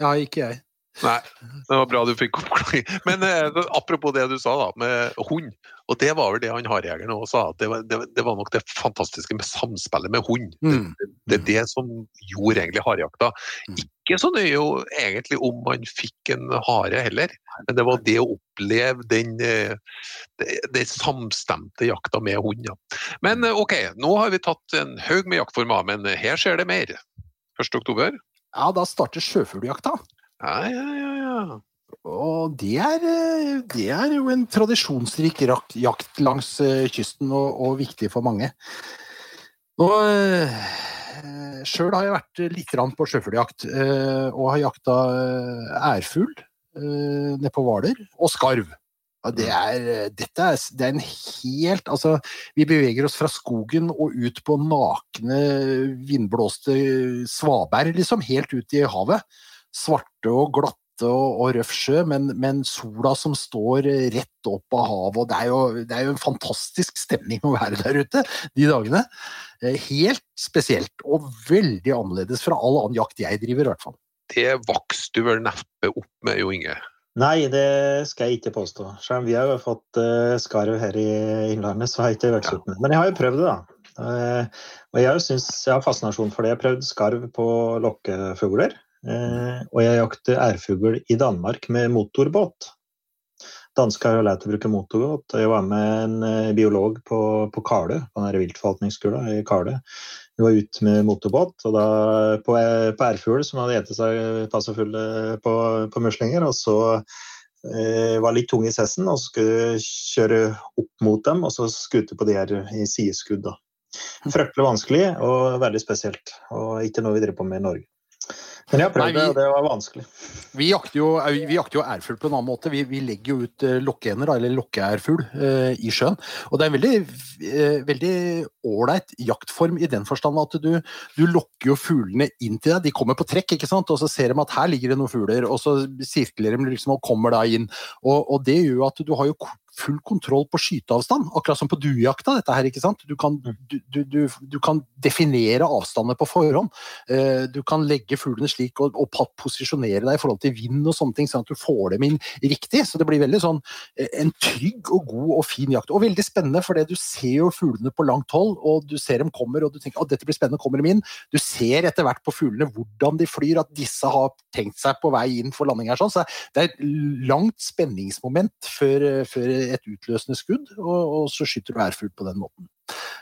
S4: Ja, ikke jeg.
S2: Nei, det var bra du fikk oppklaring. Men eh, apropos det du sa da, med hund. Og det var vel det han harejegeren også sa, at det var, det, det var nok det fantastiske med samspillet med hund.
S4: Mm.
S2: Det er det som gjorde egentlig harejakta.
S4: Mm.
S2: Ikke så nøye jo egentlig om man fikk en hare heller, men det var det å oppleve den eh, det, det samstemte jakta med hund. Ja. Men eh, ok, nå har vi tatt en haug med jaktformer, men her skjer det mer. 1. oktober.
S4: Ja, da starter sjøfugljakta.
S2: Ja, ja, ja, ja.
S4: Og det er, eh, det er jo en tradisjonsrik jakt langs eh, kysten, og, og viktig for mange. Nå, eh, Sjøl har jeg vært litt på sjøfugljakt, og har jakta ærfugl nede på Hvaler, og skarv. Ja, det, er, dette er, det er en helt Altså, vi beveger oss fra skogen og ut på nakne, vindblåste svaberg, liksom, helt ut i havet. Svarte og glatte og, og røff sjø, men, men, sola som står rett opp av havet. og det er, jo, det er jo en fantastisk stemning å være der ute de dagene. Eh, helt spesielt, og veldig annerledes fra all annen jakt jeg driver, i hvert fall.
S2: Det vokste du vel neppe opp med, Jo Inge?
S3: Nei, det skal jeg ikke påstå. Selv om vi har jo fått uh, skarv her i Innlandet, så har jeg ikke vokst opp med det. Men jeg har jo prøvd det, da. Uh, og jeg, synes, jeg har fascinasjon for det. Jeg har prøvd skarv på lokkefugler. Uh, og jeg jakter ærfugl i Danmark med motorbåt. Dansker har jo lært å bruke motorbåt. Jeg var med en biolog på, på Kalø, på den viltforvaltningsskolen i Karlø. Vi var ute med motorbåt og da på, på ærfugl som hadde spist seg passe fulle på, på muslinger. Og så eh, var litt tung i sessen og skulle kjøre opp mot dem og så skute på de her i sideskudd. da. Fryktelig vanskelig og veldig spesielt, og ikke noe vi driver på med i Norge. Men jeg har prøvd det, og det var vanskelig.
S4: Vi jakter jo, vi jakter jo ærfugl på en annen måte. Vi, vi legger jo ut uh, lokkeender, eller lokkeærfugl, uh, i sjøen. Og det er en veldig uh, veldig ålreit jaktform i den forstand at du, du, lokker jo fuglene inn til deg. De kommer på trekk, ikke sant? og så ser de at her ligger det noen fugler, og så sirkler de liksom og kommer da inn. Og, og det gjør jo at du har jo full kontroll på skyteavstand, akkurat som på duejakta. dette her, ikke sant? Du kan, mm. du, du, du kan definere avstander på forhånd. Eh, du kan legge fuglene slik og, og, posisjonere deg i forhold til vind og sånne ting, sånn at du får dem inn riktig. Så det blir veldig sånn eh, en trygg og god og fin jakt. Og veldig spennende, for du ser jo fuglene på langt hold, og du ser dem kommer, og du tenker at dette blir spennende, kommer dem inn. Du ser etter hvert på fuglene hvordan de flyr, at disse har tenkt seg på vei inn for landing her. sånn, så Det er et langt spenningsmoment før, før et utløsende skudd, og, og så skyter du ærfugl på den måten.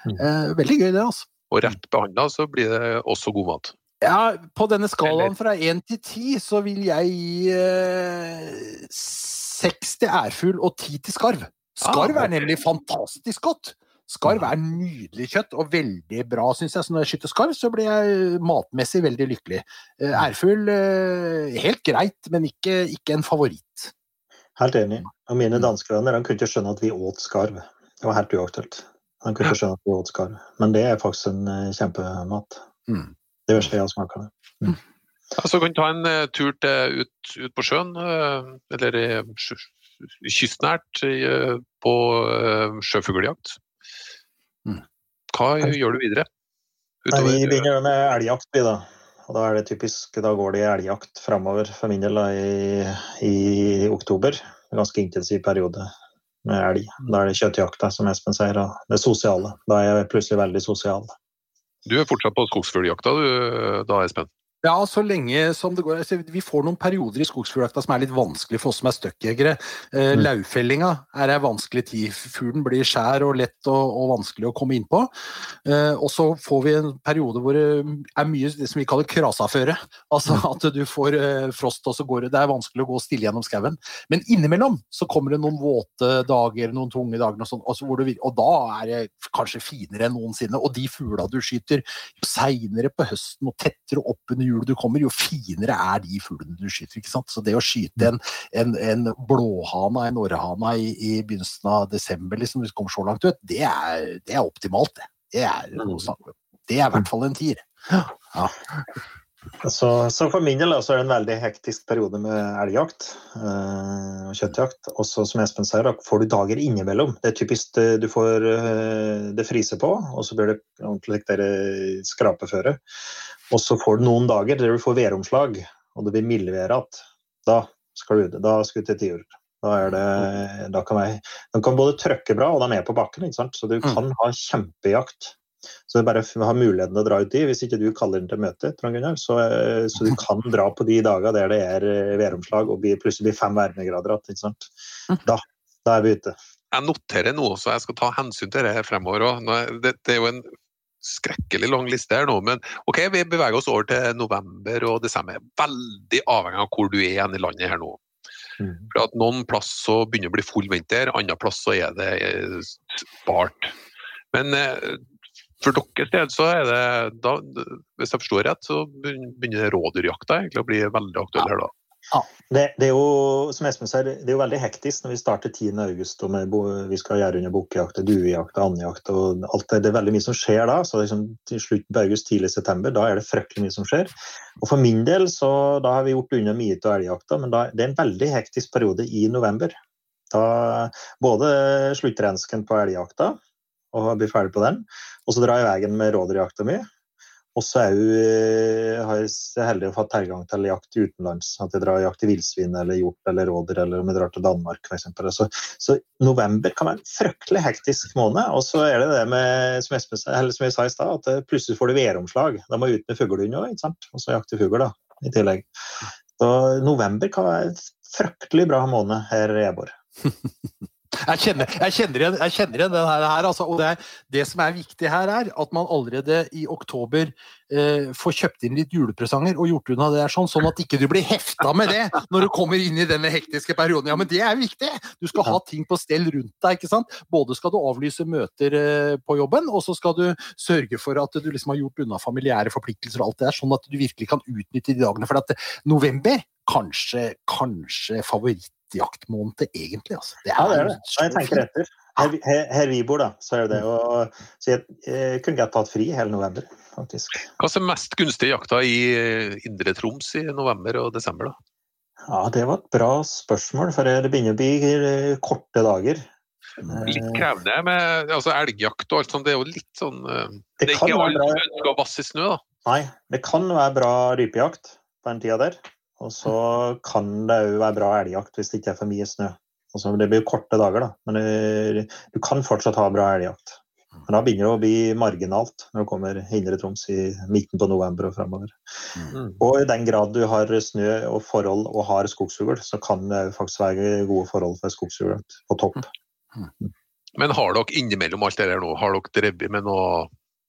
S4: Mm. Eh, veldig gøy, det. altså.
S2: Og rett behandla så blir det også god mat.
S4: Ja, på denne skalaen fra én til ti så vil jeg gi eh, seks til ærfugl og ti til skarv. Skarv ah, er nemlig fantastisk godt. Skarv er nydelig kjøtt og veldig bra, syns jeg. Så når jeg skyter skarv, så blir jeg matmessig veldig lykkelig. Eh, ærfugl eh, helt greit, men ikke, ikke en favoritt.
S3: Helt enig. Og mine mm. danske venner han kunne ikke skjønne at vi åt skarv. Det var helt uaktuelt. Han kunne ikke skjønne at vi åt skarv. Men det er faktisk en uh, kjempemat. Mm. Det si jeg smaker det. Mm.
S2: Ja, så kan du ta en uh, tur til, ut, ut, på sjøen, uh, eller kystnært, på sjøfugljakt. Mm. Hva gjør du videre?
S3: Utover, Nei, vi begynner med elgjakt, vi da. Og da er det typisk, da går det i elgjakt framover for min del da, i, i, oktober. Ganske intensiv periode med elg. Da er det kjøttjakta, som Espen sier, og det sosiale. Da er jeg plutselig veldig sosial.
S2: Du er fortsatt på skogsfugljakta du da, Espen?
S4: Ja, så lenge som det går. Altså, vi får noen perioder i skogsfugljakta som er litt vanskelig for oss som er støkkjegere. Eh, mm. Laufellinga er ei vanskelig tid. Fuglen blir skjær og lett og, og vanskelig å komme inn på. Eh, og så får vi en periode hvor det er mye det som vi kaller krasaføre. Altså mm. at du får eh, frost, og så går det Det er vanskelig å gå stille gjennom skauen. Men innimellom så kommer det noen våte dager, noen tunge dager, og, sånt, og, så og da er det kanskje finere enn noensinne. Og de fugla du skyter, jo seinere på høsten og tettere opp under jul du kommer, jo finere er de fuglene du skyter. ikke sant? Så det å skyte en, en, en blåhana, en orrhana i, i, begynnelsen av desember, liksom, hvis du kommer så langt ut, det er, det er optimalt, det. Det er, mm. det er i hvert fall en tier. Ja.
S3: Så, så, for min del så er det en veldig hektisk periode med elgjakt øh, og kjøttjakt. Og så som Espen sier, da får du dager innimellom. Det er typisk du får øh, det fryser på, og så blir det ordentlig skrapeføre. Og så får du noen dager der du får væromslag, og det blir mildvær igjen. Da skal du ut. Da skal du til tiur. Da, er det, da kan jeg, den kan både trøkke bra, og den er på bakken. ikke sant? Så du mm. kan ha kjempejakt. Så det er bare å ha muligheten til å dra ut i, hvis ikke du kaller den til møte. Så, så, du kan dra på de dagene der det er eh, væromslag og plutselig blir fem varmegrader igjen. Mm. Da, da er vi ute.
S2: Jeg noterer noe, så jeg skal ta hensyn til det fremover òg. Det, det, er jo en skrekkelig lang liste her nå, men ok, vi beveger oss over til november og desember. Veldig avhengig av hvor du er igjen i landet her nå. Mm. For at Noen plass så begynner det å bli full vinter, andre plass så er det eh, spart. Men eh, For deres del så er det, da, hvis jeg forstår rett, så begynner rådyrjakta egentlig å bli veldig aktuell her da.
S3: Det, det, er jo som Espen sier, det er jo veldig hektisk når vi starter 10.8 og med, vi skal gjøre under bukkejakt, duejakt og andjakt. og alt det, det er veldig mye som skjer da. så liksom, Til slutt på august, tidlig september, da er det fryktelig mye som skjer. Og For min del så da har vi gjort unna mye av elgjakta, men da, det er en veldig hektisk periode i november. Da Både sluttrensken på elgjakta og blir ferdig på den, og så drar jeg veien med rådyrjakta mi. Og så er hun, eh, jeg heldig å få tilgang til jakt utenlands. At jeg drar jakt i villsvin eller hjort eller rådyr, eller om jeg drar til Danmark f.eks. Så, så november kan være en fryktelig hektisk måned. Og så er det det med, som, Espen, som jeg sa i stad, at eh, plutselig får du væromslag. Da må jeg ut med fuglehund òg, og så jakte fugl da, i tillegg. Så november kan være en fryktelig bra måned her jeg Eborg.
S4: Jeg kjenner, jeg kjenner, igjen, jeg kjenner igjen den her, altså, og det, det, som er viktig her, er at man allerede i oktober eh, får kjøpt inn litt julepresanger og gjort unna det sånn, sånn at ikke du blir hefta med det når du kommer inn i denne hektiske perioden. Ja, men det er viktig! Du skal ha ting på stell rundt deg. ikke sant? Både skal du avlyse møter eh, på jobben, og så skal du sørge for at du liksom har gjort unna familiære forpliktelser og alt det der, sånn at du virkelig kan utnytte de dagene. For at november kanskje, kanskje favoritt jaktmåned, egentlig. Altså.
S3: Det er, ja, det er det. Jeg tenker etter. Her, her, her, vi bor, da, så er det. Og, så jeg, jeg kunne godt tatt fri hele november, faktisk.
S2: Hva er mest gunstige jakta i eh, Indre Troms i november og desember, da?
S3: Ja, Det var et bra spørsmål, for det begynner å bli eh, korte dager.
S2: Litt krevende med altså elgjakt og alt sånt. Det er jo litt sånn eh, Det, det er ikke alle som ønsker å vasse i snø, da.
S3: Nei, det kan være bra rypejakt på den tida der. Og så kan det òg være bra elgjakt hvis det ikke er for mye snø. Altså, det blir korte dager, da, men du, du kan fortsatt ha bra elgjakt. Men da begynner det å bli marginalt når det kommer Indre Troms i midten på november og fremover. Mm. Og i den grad du har snø og forhold og har skogsfugl, så kan det faktisk være gode forhold for skogsfugl på topp.
S2: Mm. Men har dere innimellom alt det der nå, har dere drevet med noe,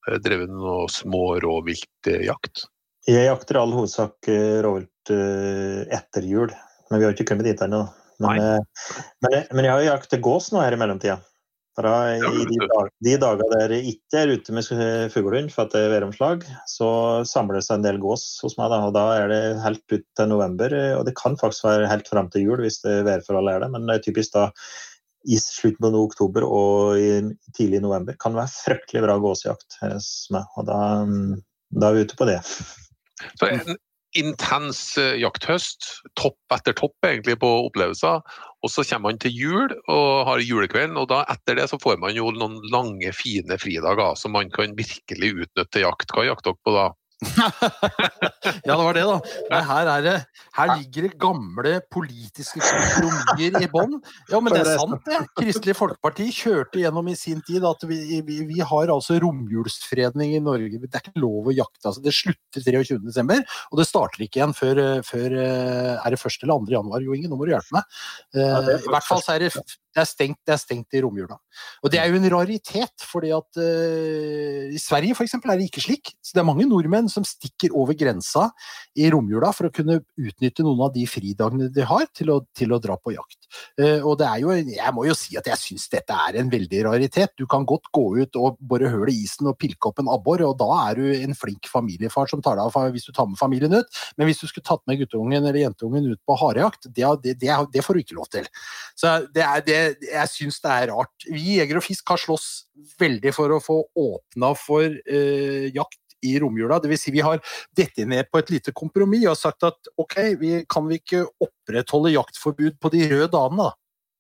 S2: eh, drevet noe små rovviltjakt?
S3: Jeg jakter i all hovedsak eh, rovvilt eh, etter jul, men vi har ikke kommet dit ennå. Men, eh, men, men, jeg har jaktet gås nå her i mellomtida. Da, I de, dag, de dager der jeg ikke er ute med fuglehund for at det er væromslag, så samler det seg en del gås hos meg. Da, og da er det helt ut til november. Og det kan faktisk være helt fram til jul hvis det værforholdet er det, men det er typisk da i slutten av oktober og i tidlig november kan det være fryktelig bra gåsejakt hos meg. Og da, mm, da er vi ute på det.
S2: Så en intens eh, jakthøst, topp etter topp egentlig på opplevelser. Og så kommer man til jul og har julekvelden, og da etter det så får man jo noen lange, fine fridager som man kan virkelig utnytte til jakt. Hva jakter dere på da?
S4: ja, det var det, da. Nei, her, det, her, ligger det gamle politiske kompromisser i bånn. Ja, men det er sant, det. Kristelig Folkeparti kjørte gjennom i sin tid at vi, vi, vi har altså romjulsfredning i Norge. Det er ikke lov å jakte. Altså, det slutter 23.12., og det starter ikke igjen før, før eh, Er det 1. eller 2. januar? Jo, Inge, nå må du hjelpe meg. Ja, I hvert fall så er det det er, stengt, det er stengt i romjula. Og det er jo en raritet, fordi at uh, i Sverige f.eks. er det ikke slik. Så det er mange nordmenn som stikker over grensa i romjula for å kunne utnytte noen av de fridagene de har, til å, til å dra på jakt. Uh, og det er jo, jeg må jo si at jeg syns dette er en veldig raritet. Du kan godt gå ut og bore hull i isen og pilke opp en abbor, og da er du en flink familiefar som tar deg av hvis du tar med familien ut. Men hvis du skulle tatt med gutteungen eller jentungen ut på harejakt, det, det, det, det får du ikke lov til. Så det er det jeg syns det er rart. Vi i Jeger og Fisk har slåss veldig for å få åpna for eh, jakt i romjula. Dvs. Si vi har dette ned på et lite kompromiss og sagt at ok, vi, kan vi ikke opprettholde jaktforbud på de røde dagene, da?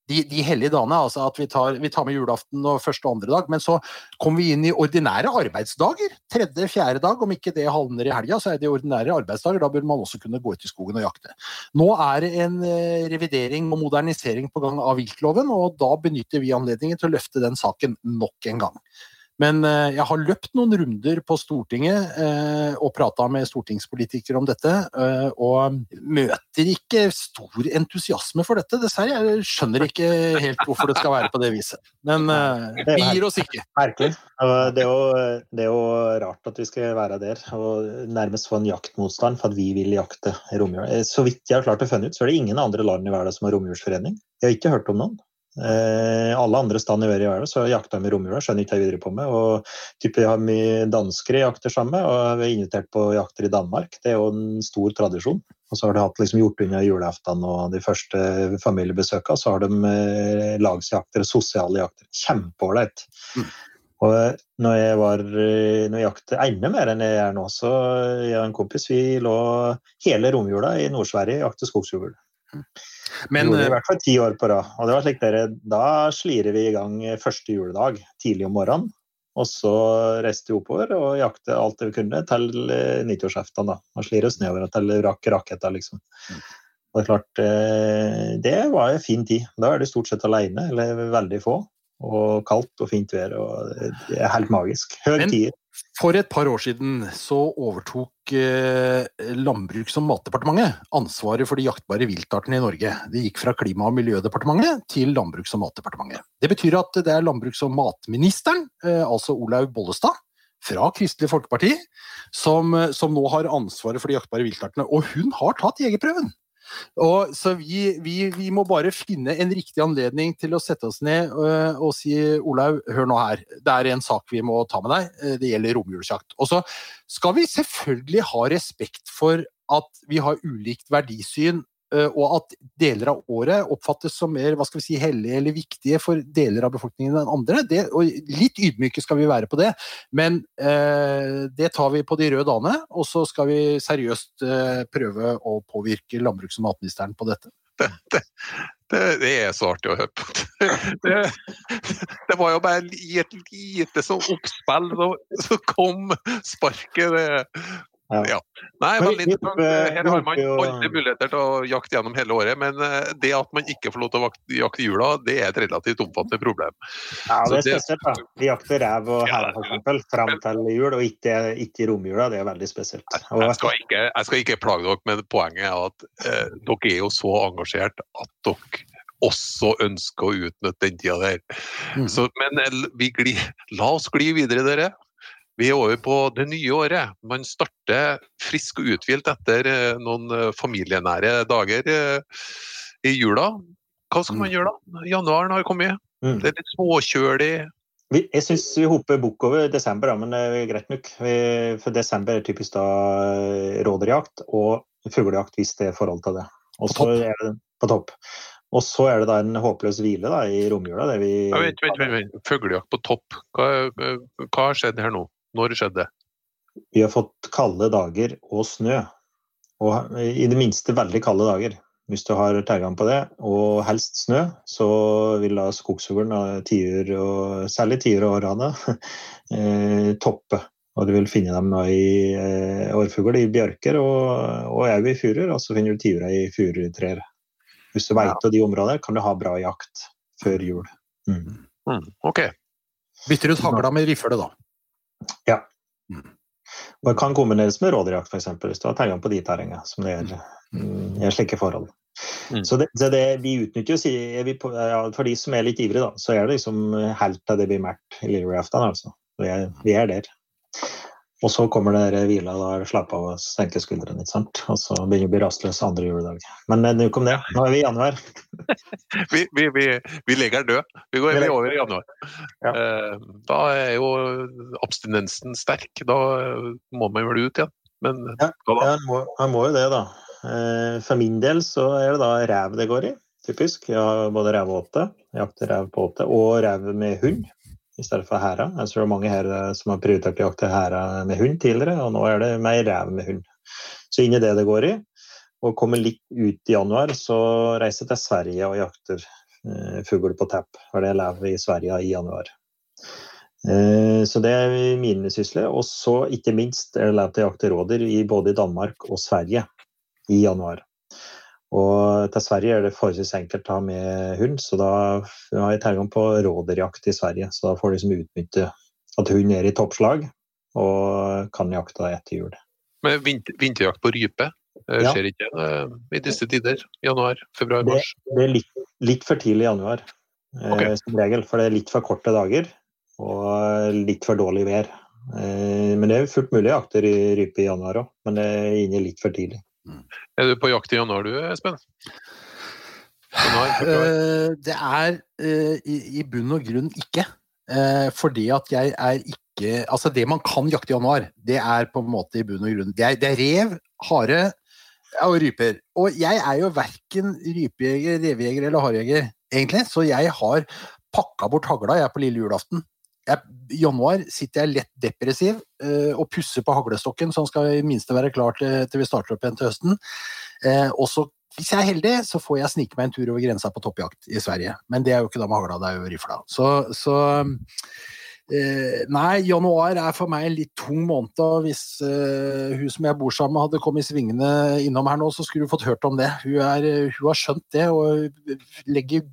S4: De, de hellige dagene, altså at vi tar, vi tar, med julaften og første og andre dag. Men så kommer vi inn i ordinære arbeidsdager. Tredje, fjerde dag. Om ikke det havner i helga, så er det ordinære arbeidsdager. Da bør man også kunne gå ut i skogen og jakte. Nå er det en eh, revidering og modernisering på gang av viltloven, og da benytter vi anledningen til å løfte den saken nok en gang. Men eh, jeg har løpt noen runder på Stortinget eh, og prata med stortingspolitikere om dette, eh, og møter ikke stor entusiasme for dette, dessverre. Jeg skjønner ikke helt hvorfor det skal være på det viset. Men vi gir oss ikke.
S3: Merkelig. Det er, jo, det er jo rart at vi skal være der og nærmest få en jaktmotstand for at vi vil jakte romjul. Så vidt jeg har klart å finne ut, så er det ingen andre land i verden som har romjulsforening. Jeg har ikke hørt om noen. Eh, alle andre steder i verden så jakter vi romjula, skjønner ikke hva jeg videre på med. og type, har mye danskere jakter sammen, og vi er invitert på jakter i Danmark. Det er jo en stor tradisjon. Og så har de hatt liksom, gjort unna julaften og de første familiebesøkene, så har de eh, lagsjakter, sosiale jakter. Kjempeålreit.
S4: Mm.
S3: Og eh, når jeg var eh, når jeg jakter enda mer enn jeg gjør nå, så jeg og en kompis vi lå hele romjula i Nord-Sverige og jakte skogsfugl.
S4: Men
S3: Gjorde i
S4: eh,
S3: hvert fall ti år på rad. Og det var slik dere, da slirer vi i gang første juledag tidlig om morgenen. Og så reiste vi oppover og jakte alt det vi kunne til eh, nyttårsaften. da, Og slirer oss nedover til rakk raketter, liksom.
S4: Mm.
S3: Og det er klart, eh, det var en fin tid. Da er du stort sett alene, eller veldig få. Og kaldt og fint vær. og Det er helt magisk. Høy tid.
S4: For et par år siden så overtok eh, Landbruks- og matdepartementet ansvaret for de jaktbare viltartene i Norge. Det gikk fra Klima- og miljødepartementet til Landbruks- og matdepartementet. Det betyr at det er landbruks- og matministeren, eh, altså Olaug Bollestad, fra Kristelig Folkeparti, som, eh, som nå har ansvaret for de jaktbare viltartene. Og hun har tatt jegerprøven! Og, så vi, vi, vi må bare finne en riktig anledning til å sette oss ned øh, og si Olaug, hør nå her, det er en sak vi må ta med deg. øh, Det gjelder romjulsjakt. Og så skal vi selvfølgelig ha respekt for at vi har ulikt verdisyn, og at deler av året oppfattes som mer hva skal vi si, hellige eller viktige for deler av befolkningen enn andre. Det, og litt ydmyke skal vi være på det, men eh, det tar vi på de røde dagene. Og så skal vi seriøst eh, prøve å påvirke landbruks- og matministeren på dette.
S2: Det, det er så artig å høre på. Det, det var jo bare i et lite sånn oppspill, så, så kom sparket.
S3: Ja.
S2: Nei, veldig interessant. Her har man alle muligheter til å jakte gjennom hele året, men eh, det at man ikke får lov til å jakte jula, det er et relativt omfattende problem.
S3: Ja, det er spesielt. da. Vi jakter rev og hare f.eks. fram til jul, og ikke, ikke i romjula. Det er veldig spesielt. Og,
S2: Jeg skal ikke, jeg skal ikke plage dere, men poenget er at eh, dere er jo så engasjert at dere også ønsker å utnytte den tida der.
S4: Mm.
S2: Så, men eh, vi glir, la oss gli videre, dere. Vi er over på det nye året. Man starter frisk og uthvilt etter eh, noen eh, familienære dager eh, i jula. Hva skal man
S4: Mm.
S2: gjøre da? Januaren har kommet.
S3: Mm.
S2: Det er litt småkjølig.
S3: jeg syns vi hopper bukk over desember, men det er greit nok. For desember er typisk da rådyrjakt og fuglejakt, hvis det er forhold til det. Og så er det på topp. Og så er det da en håpløs hvile da, i romjula. der vi
S2: Ja, vent, vent, vent, vent. Fuglejakt på topp. Hva, hva har skjedd her nå? Når skjedde det?
S3: Vi har fått kalde dager og snø. Og i det minste veldig kalde dager. Hvis du har tilgang på det, og helst snø, så vil da skogsfuglen, tiur og særlig tiur og orrane, eh, toppe. Og du vil finne dem i eh, årfugl i bjørker og, og au i furuer, og så finner du tiura i furutrær. Hvis du veit om de områdene, kan du ha bra jakt før jul. Mm.
S2: Mm, ok.
S3: Bytter
S4: ut hagla med rifle, da.
S3: Og det kan kombineres med rådyrjakt, f.eks., hvis du har tilgang på de terrengene som det er mm, i slike forhold.
S2: Mm.
S3: Så, det, så det vi utnytter jo, vi ja, For de som er litt ivrige, da, så er det liksom helt til det blir mørkt i lille julaften. Altså. Vi er, vi er der. Og så kommer det hvila, da er slappe av og senke skuldrene. ikke sant? Og så begynner det å bli rastløs andre juledag. Men eh, nok om det. Nå er vi i januar.
S2: Vi, vi, vi, vi legger død. Vi går er over i januar.
S3: Ja.
S2: Eh, Da er jo abstinensen sterk. Da må man vel ut igjen. Men
S3: Ja. Ja, må, han må jo det, da. Eh, For min del så er det da rev det går i, typisk. Jeg har både rev og åte, jakter rev på åte, og rev med hund i stedet for hæra. Jeg tror det er mange her eh, som har prioritert å jakte hæra med hund tidligere, og nå er det mer rev med hund. Så inn i det det går i. Og kommer litt ut i januar, så reiser jeg til Sverige og jakter eh, fugl på tepp. For det lever i Sverige i januar. Eh, Så det er mine sysler. Og så ikke minst er det lov til å jakte rådyr både i Danmark og Sverige i januar. Og til Sverige er det forholdsvis enkelt å ha med hund, så da har jeg tilgang på rådyrjakt i Sverige. Så da får du liksom utnytte at hund er i toppslag og kan jakte etter jul.
S2: Men vinter, vinterjakt på rype eh,
S3: Ja.
S2: skjer ikke det eh, i disse tider? Januar, februar,
S3: Det,
S2: mars?
S3: det er litt, litt for tidlig i januar, okay.
S2: Ok.
S3: som regel. For det er litt for korte dager og litt for dårlig vær. Eh, men det er fullt mulig å jakte rype i januar òg, men det er inne litt for tidlig.
S2: Er du på jakt i januar du, Espen?
S4: Eh, det er eh, i, i bunn og grunn ikke. Eh, fordi at jeg er ikke Altså, det man kan jakte i januar, det er på en måte i bunn og grunn Det er, det er rev, hare og ryper. Og jeg er jo verken rypejeger, revejeger eller harejeger, egentlig, så jeg har pakka bort hagla jeg på lille julaften. Jeg, I januar sitter jeg lett depressiv eh, og pusser på haglestokken, som skal i minste være klar til, til vi starter opp igjen til høsten. Eh, og så hvis jeg er heldig, så får jeg snike meg en tur over grensa på toppjakt i Sverige. Men det er jo ikke da med hagla, det er jo rifla. Så, så eh, Nei, januar er for meg en litt tung måned. og Hvis eh, hun som jeg bor sammen med hadde kommet svingende innom her nå, så skulle hun fått hørt om det. Hun, er, hun har skjønt det og legger,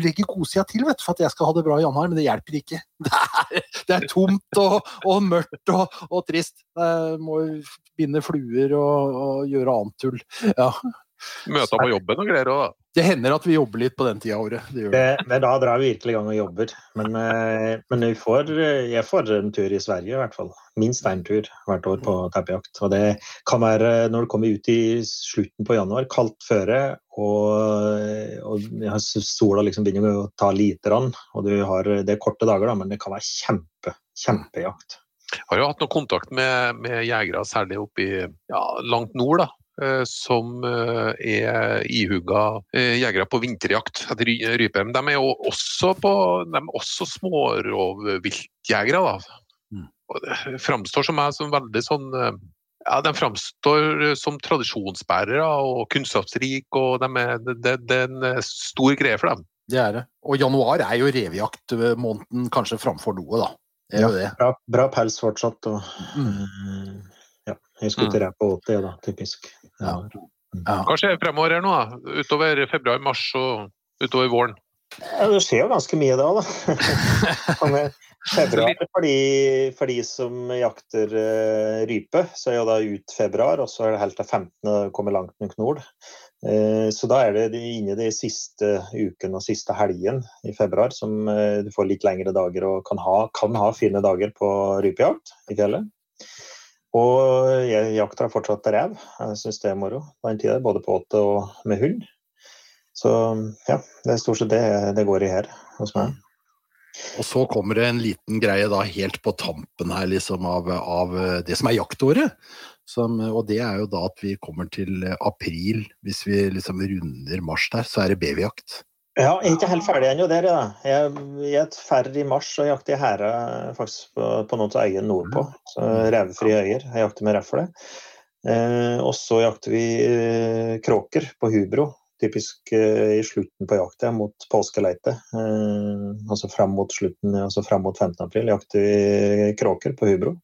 S4: legger godsida til vet, for at jeg skal ha det bra i januar, men det hjelper ikke. Det er, det er tomt og, og mørkt og, og trist. Jeg må binde fluer og, og gjøre annet tull. Ja.
S2: Møter på jobben og greier òg, da.
S4: Det hender at vi jobber litt på den tida av året. Det gjør det.
S3: Det, da drar vi virkelig i gang og jobber. Men, eh, men vi får, jeg får en tur i Sverige i hvert fall. Minst én tur hvert år på taupejakt. Og det kan være når det kommer ut i slutten på januar, kaldt føre, og, og sola liksom begynner å ta lite grann. Og du har, det er korte dager, da, men det kan være kjempe, kjempejakt.
S2: Har jo hatt noe kontakt med, med jegere, særlig oppe i ja, langt nord, da. Eh, Som eh, er ihugga eh, jegere på vinterjakt etter rype. Men de er jo også, på, de er også smårovviltjegere, da.
S4: Mm.
S2: Og det framstår som meg som veldig sånn ja, De framstår som tradisjonsbærere og kunnskapsrike, og de er, det, det er en stor greie for dem.
S4: Det er det. Og januar er jo revejaktmåneden kanskje framfor noe, da. Det er jo det.
S3: Bra, bra pels fortsatt. Og,
S4: Mm.
S3: Mm, jeg skuter jeg på 80, da, typisk. Ja.
S4: Ja.
S2: Hva skjer fremover her nå, da? Utover februar-mars og utover våren?
S3: Ja, det skjer jo ganske mye da, da. Februar for de, for de som jakter eh, rype, så er jo da ut februar, og så er det helt til 15. Det kommer langt nok nord. Eh, så da er det de- inne de siste ukene og siste helgen i februar som eh, du får litt lengre dager og kan ha, kan ha fine dager på rypejakt i fjellet. Og jeg jakter fortsatt rev. Jeg syns det er moro den tida, både på åte og med hund. Så ja, det er stort sett det det går i her hos meg.
S4: Og så kommer det en liten greie da helt på tampen her liksom av, av det som er jaktåret. Som, og det er jo da at vi kommer til april, hvis vi liksom runder mars der, så er det babyjakt.
S3: Ja, jeg er ikke helt ferdig ennå der. Jeg jeg er ferdig i mars og jakter jeg hæra faktisk på, på noen av øyene nordpå. Så Revefrie øyer. Jeg jakter med refle. Eh, og så jakter vi eh, kråker på hubro. Typisk eh, i slutten på jakta mot påskeleite. Eh, altså fram mot slutten, altså fram mot 15. april jakter vi kråker på hubro.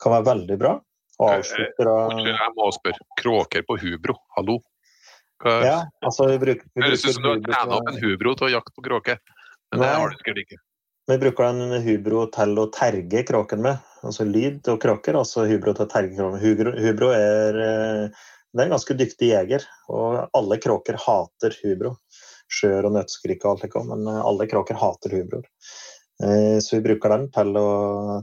S3: Kan være veldig bra. Og avslutter
S2: av Jeg må spørre. Kråker på hubro, hallo? Hva,
S3: Ja, altså vi bruker, vi
S2: Høres ut som du har trena opp en hubro til å jakte på kråke. Men det har du sikkert ikke.
S3: Vi bruker en hubro til å terge kråken med. Altså lyd og kråker, altså hubro til å terge kråken. Hubro, hubro er, eh, er en ganske dyktig jeger, og alle kråker hater hubro. Skjør og nøttskrik og alt det men eh, alle kråker hater hubroer. Eh, Så vi bruker dem til å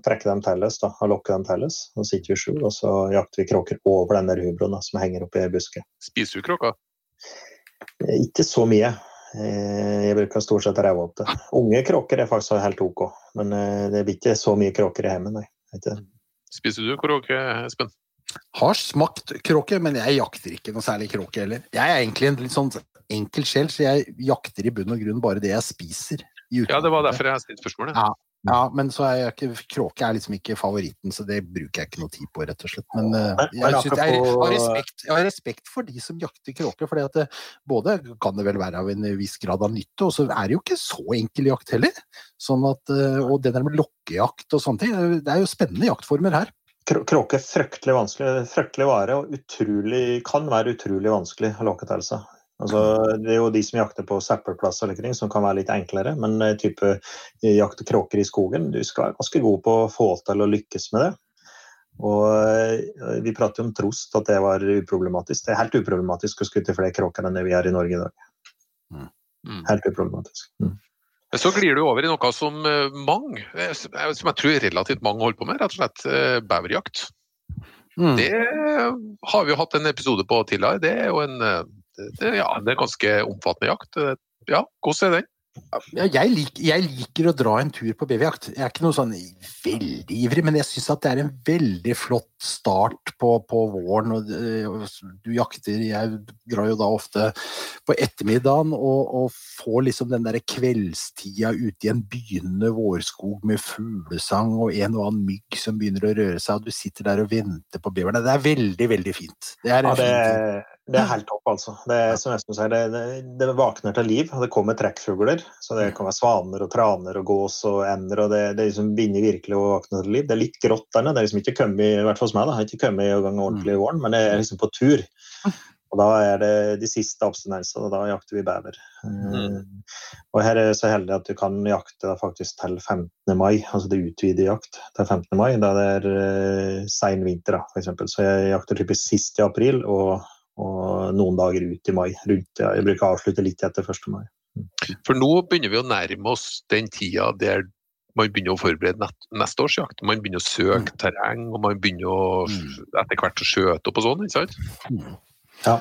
S3: trekke dem til oss og lokke dem til oss. Og så jakter vi kråker over den der hubroen da, som henger oppe i busket.
S2: Spiser du kråka?
S3: Eh, Ikke så mye. Eh, Jeg bruker stort sett revåte. Unge kråker er faktisk helt OK, men eh, det blir ikke så mye kråker i hjemmet, nei. Er ikke.
S2: Spiser du kråke, Espen?
S4: Har smakt kråke, men jeg jakter ikke noe særlig kråke heller. Jeg er egentlig en litt sånn enkel sjel, så jeg jakter i bunn og grunn bare det jeg spiser. i
S2: Ja, det var derfor jeg stilte spørsmålet.
S4: Ja. Ja, men så er ikke, kråke er liksom ikke favoritten, så det bruker jeg ikke noe tid på, rett og slett. Men jeg,
S3: jeg,
S4: synes, jeg, har respekt, jeg har respekt for de som jakter kråke, for det, både kan det vel være av en viss grad av nytte, og så er det jo ikke så enkel jakt heller. Sånn at, eh, og det der med lokkejakt og sånne ting, det er jo spennende jaktformer her.
S3: Kråke er fryktelig vanskelig, fryktelig vare og utrolig, kan være utrolig vanskelig å lokke til seg. Altså, det er jo de som jakter på kring, som kan være litt enklere, men eh, type jakt kråker i skogen, du skal være ganske god på å få til å lykkes med det. Og eh, Vi prater jo om trost, at det var uproblematisk. Det er helt uproblematisk å skutte flere kråker enn det vi har i Norge i dag.
S2: Mm.
S3: Helt uproblematisk. Mm.
S2: Men Så glir du over i noe som eh, mange, eh, som jeg tror relativt mange holder på med, rett og slett eh, beverjakt.
S4: Mm.
S2: Det har vi jo hatt en episode på tidligere. Det er jo en, eh, det, det, ja, det er ganske omfattende jakt. Ja, hvordan er den?
S4: Ja, jeg, lik, jeg, liker å dra en tur på beverjakt. Jeg er ikke noe sånn veldig ivrig, men jeg syns det er en veldig flott start på, på våren. Og, og, du jakter Jeg drar jo da ofte på ettermiddagen og, og får liksom den der kveldstida ute i en begynnende vårskog med fuglesang og en og annen mygg som begynner å røre seg, og du sitter der og venter på beverne. Det er veldig, veldig fint.
S3: Det er, en ja, det, det er helt topp, altså. Det, som Espen sier, det, det, det, våkner til liv. Det kommer trekkfugler. Så det kan være svaner og traner og gås og ender. og Det, det liksom begynner virkelig å våkne til liv. Det er litt grått der nede. Det er liksom ikke kommet, i hvert fall hos meg, da, har ikke kommet i gang ordentlig i våren, men det er liksom på tur. Og Da er det de siste abstinensene, og da jakter vi bever. Mm. Og Her er det så heldig at du kan jakte faktisk til 15. mai, altså det utvider jakt til 15. mai. Da det er uh, sein vinter, da, f.eks. Så jeg jakter typisk sist i april og, og noen dager ut i mai. Rundt, ja, jeg bruker å avslutte litt etter 1. mai.
S2: For nå begynner vi å nærme oss den tida der man begynner å forberede neste års jakt. Man begynner å søke terreng, og man begynner å mm. etter hvert å skjøte opp og sånn. ikke sant?
S3: Mm. Ja.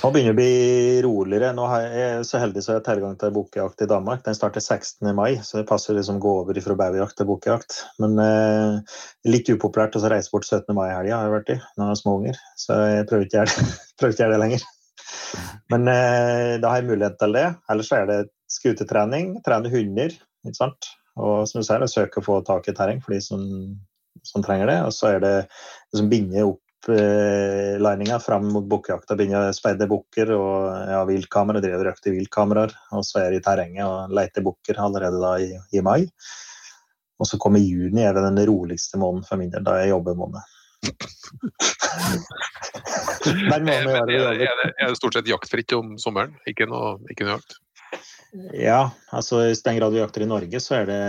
S3: Nå begynner det å bli roligere. Nå er jeg så heldig så jeg har tilgang til bukkejakt i Danmark. Den starter 16. mai, så det passer liksom å gå over fra baugjakt til bukkejakt. Men eh, litt upopulært å reise bort 17. mai-helga har jeg vært i når jeg har små unger. Så jeg prøver ikke å gjøre det lenger. Men eh, da har jeg mulighet til det. Ellers er det skutetrening, trene hunder. ikke sant? Og som du sier, søke å få tak i terreng for de som, som trenger det. Og så er det liksom binde opp lininga fram mot bukkejakta. Begynner å speide bukker og ja, viltkamera. Driver økte viltkameraer. Og så er det i terrenget og leter bukker allerede da i, i mai. Og så kommer juni, er det den roligste måneden for min del, da jeg jobber måned.
S2: Men er, det stort sett jaktfritt om sommeren? Ikke noe, ikke noe jakt?
S3: Ja, altså i den grad vi jakter i Norge, så er det,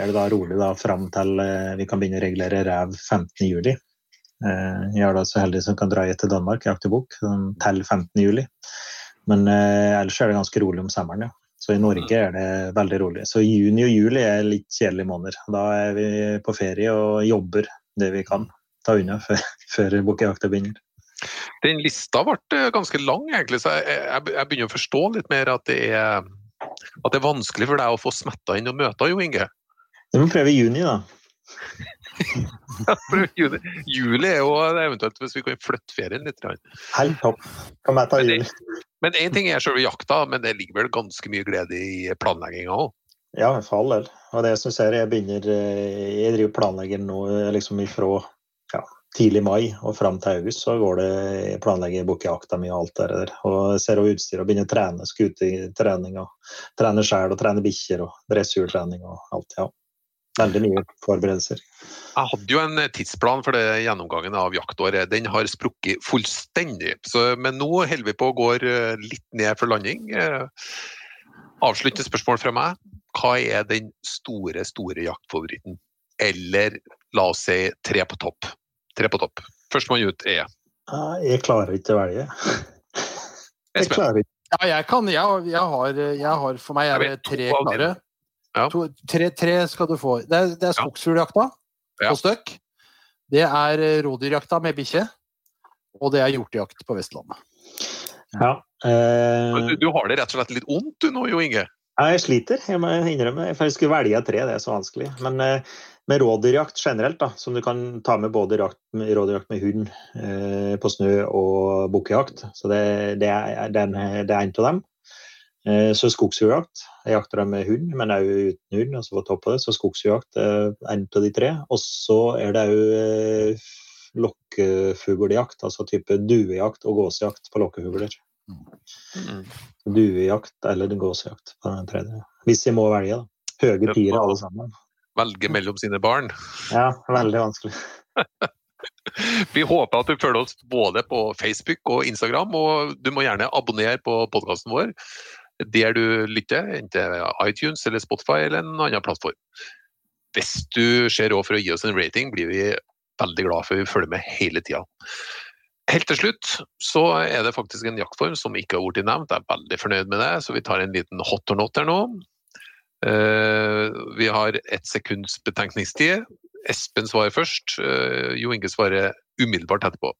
S3: er det da rolig da, fram til eh, vi kan begynne å regulere rev 15.7. Eh, jeg er da så heldig som kan dra hit til Danmark, i aktebok til til 15.7. Men eh, ellers er det ganske rolig om sommeren, ja. Så i Norge er det veldig rolig. Så juni og juli er litt kjedelige måneder. Da er vi på ferie og jobber det vi kan ta unna før, før bukkejakta begynner.
S2: Den lista ble eh, ganske lang, egentlig, så jeg, jeg, jeg, begynner å forstå litt mer at det, er, at det er vanskelig for deg å få smetta inn og møter Jo Inge.
S3: Du må prøve i juni, da.
S2: Juli. juli er jo eventuelt hvis vi kan flytte ferien litt.
S3: Helt topp. Kan jeg ta juli.
S2: Men én ting er selve jakta, men det ligger vel ganske mye glede i planlegginga òg?
S3: Ja, for all del. Og det som ser, jeg begynner eh, Jeg driver planlegger nå liksom ifra ja, tidlig mai og fram til august så går det planlegge bukkejakta mi og alt det der. Og ser over utstyr og begynner å trene skutetrening og trene sjel og trene bikkjer og dressurtrening og alt. ja. Veldig mye forberedelser.
S2: Jeg hadde jo en tidsplan for det gjennomgangen av jaktåret. Den har sprukket fullstendig. Så, men nå holder vi på å gå eh, litt ned for landing. Eh, avsluttende spørsmål fra meg. Hva er den store, store jaktfavoritten? Eller la oss si tre på topp? Tre på topp. Førstemann ut er
S3: Jeg klarer ikke å velge. Jeg klarer ikke.
S4: Ja, jeg kan. Jeg, jeg, har, jeg har, For meg er det tre klare. Ja. To, tre, tre, skal du få. Det er, det er skogsfugljakta på støkk. Det er eh, rådyrjakta med bikkje. Og det er hjortejakt på Vestlandet.
S3: Ja. Eh...
S2: Du, du, har det rett og slett litt vondt du nå, Jo Inge?
S3: Ja, jeg sliter, jeg må innrømme. Jeg skulle velge tre, det er så vanskelig. Men eh, med rådyrjakt generelt, da, som du kan ta med både rådyrjakt med hund eh, på snø og bukkejakt. Så det, det, er, er, det er en av dem. Eh, så skogsfugljakt. Jeg jakter dem med hund, men òg uten hund. altså på topp av det, Så skogsfugljakt er en av de tre. Og så er det òg lokkefugljakt, altså type duejakt og gåsejakt på lokkefugler. Mm. Duejakt eller gåsejakt på den tredje. Hvis jeg må velge, da. Høye tiere alle sammen
S2: velge mellom sine barn.
S3: Ja, veldig vanskelig.
S2: Vi håper at du følger oss både på Facebook og Instagram, og du må gjerne abonnere på podkasten vår der du lytter, enten iTunes eller Spotify eller en annen plattform. Hvis du ser òg for å gi oss en rating, blir vi veldig glad for vi følger med hele tida. Helt til slutt så er det faktisk en jaktform som ikke har blitt nevnt. Jeg er veldig fornøyd med det, så vi tar en liten hot or not her nå. Eh, vi har ett sekunds betenkningstid. Espen svarer først. Eh, jo Inge svarer umiddelbart etterpå.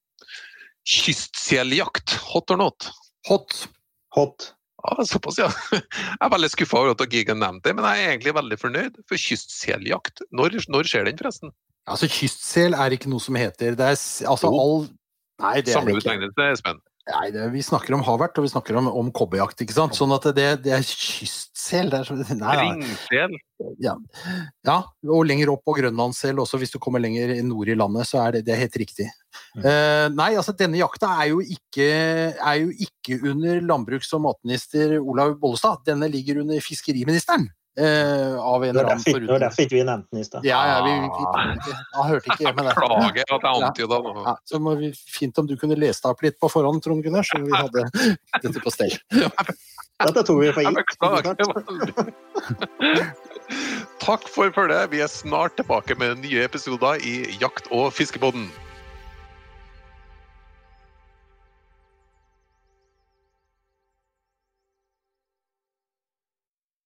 S2: Kystseljakt, hot or not?
S4: Hot.
S3: Hot.
S2: Ja, såpass, ja. Jeg er veldig skuffa over at dere ikke har nevnt det, men jeg er egentlig veldig fornøyd. For kystseljakt, når, når skjer den, forresten?
S4: Altså, kystsel er ikke noe som heter Det er altså
S2: Jo.
S4: all Nei, det er det ikke.
S2: Samlebetegnelse, Espen.
S4: Nei, det, vi snakker om havert, og vi snakker om, om kobberjakt, ikke sant? Sånn at det, det er kystsel. Det er nei.
S2: Ringsel.
S4: Ja. ja, og lenger opp på Grønlandssel også, hvis du kommer lenger nord i landet, så er det, det er helt riktig. Eh, nei, altså denne jakta er jo ikke, er jo ikke under landbruks- og matminister Olaug Bollestad. Denne ligger under fiskeriministeren. Uh, av en eller annen
S3: derfor, det var derfor ikke vi nevnte den i stad.
S4: Ja, ja, vi, vi, vi, jeg hørte ikke med det.
S2: Beklager at jeg antyda noe.
S4: Ja, så må vi, fint om du kunne lest opp litt på forhånd, Trond Gunnar, så vi hadde dette på stell.
S3: Dette tok vi for gitt.
S2: Takk for følget. Vi er snart tilbake med nye episoder i Jakt- og fiskepodden.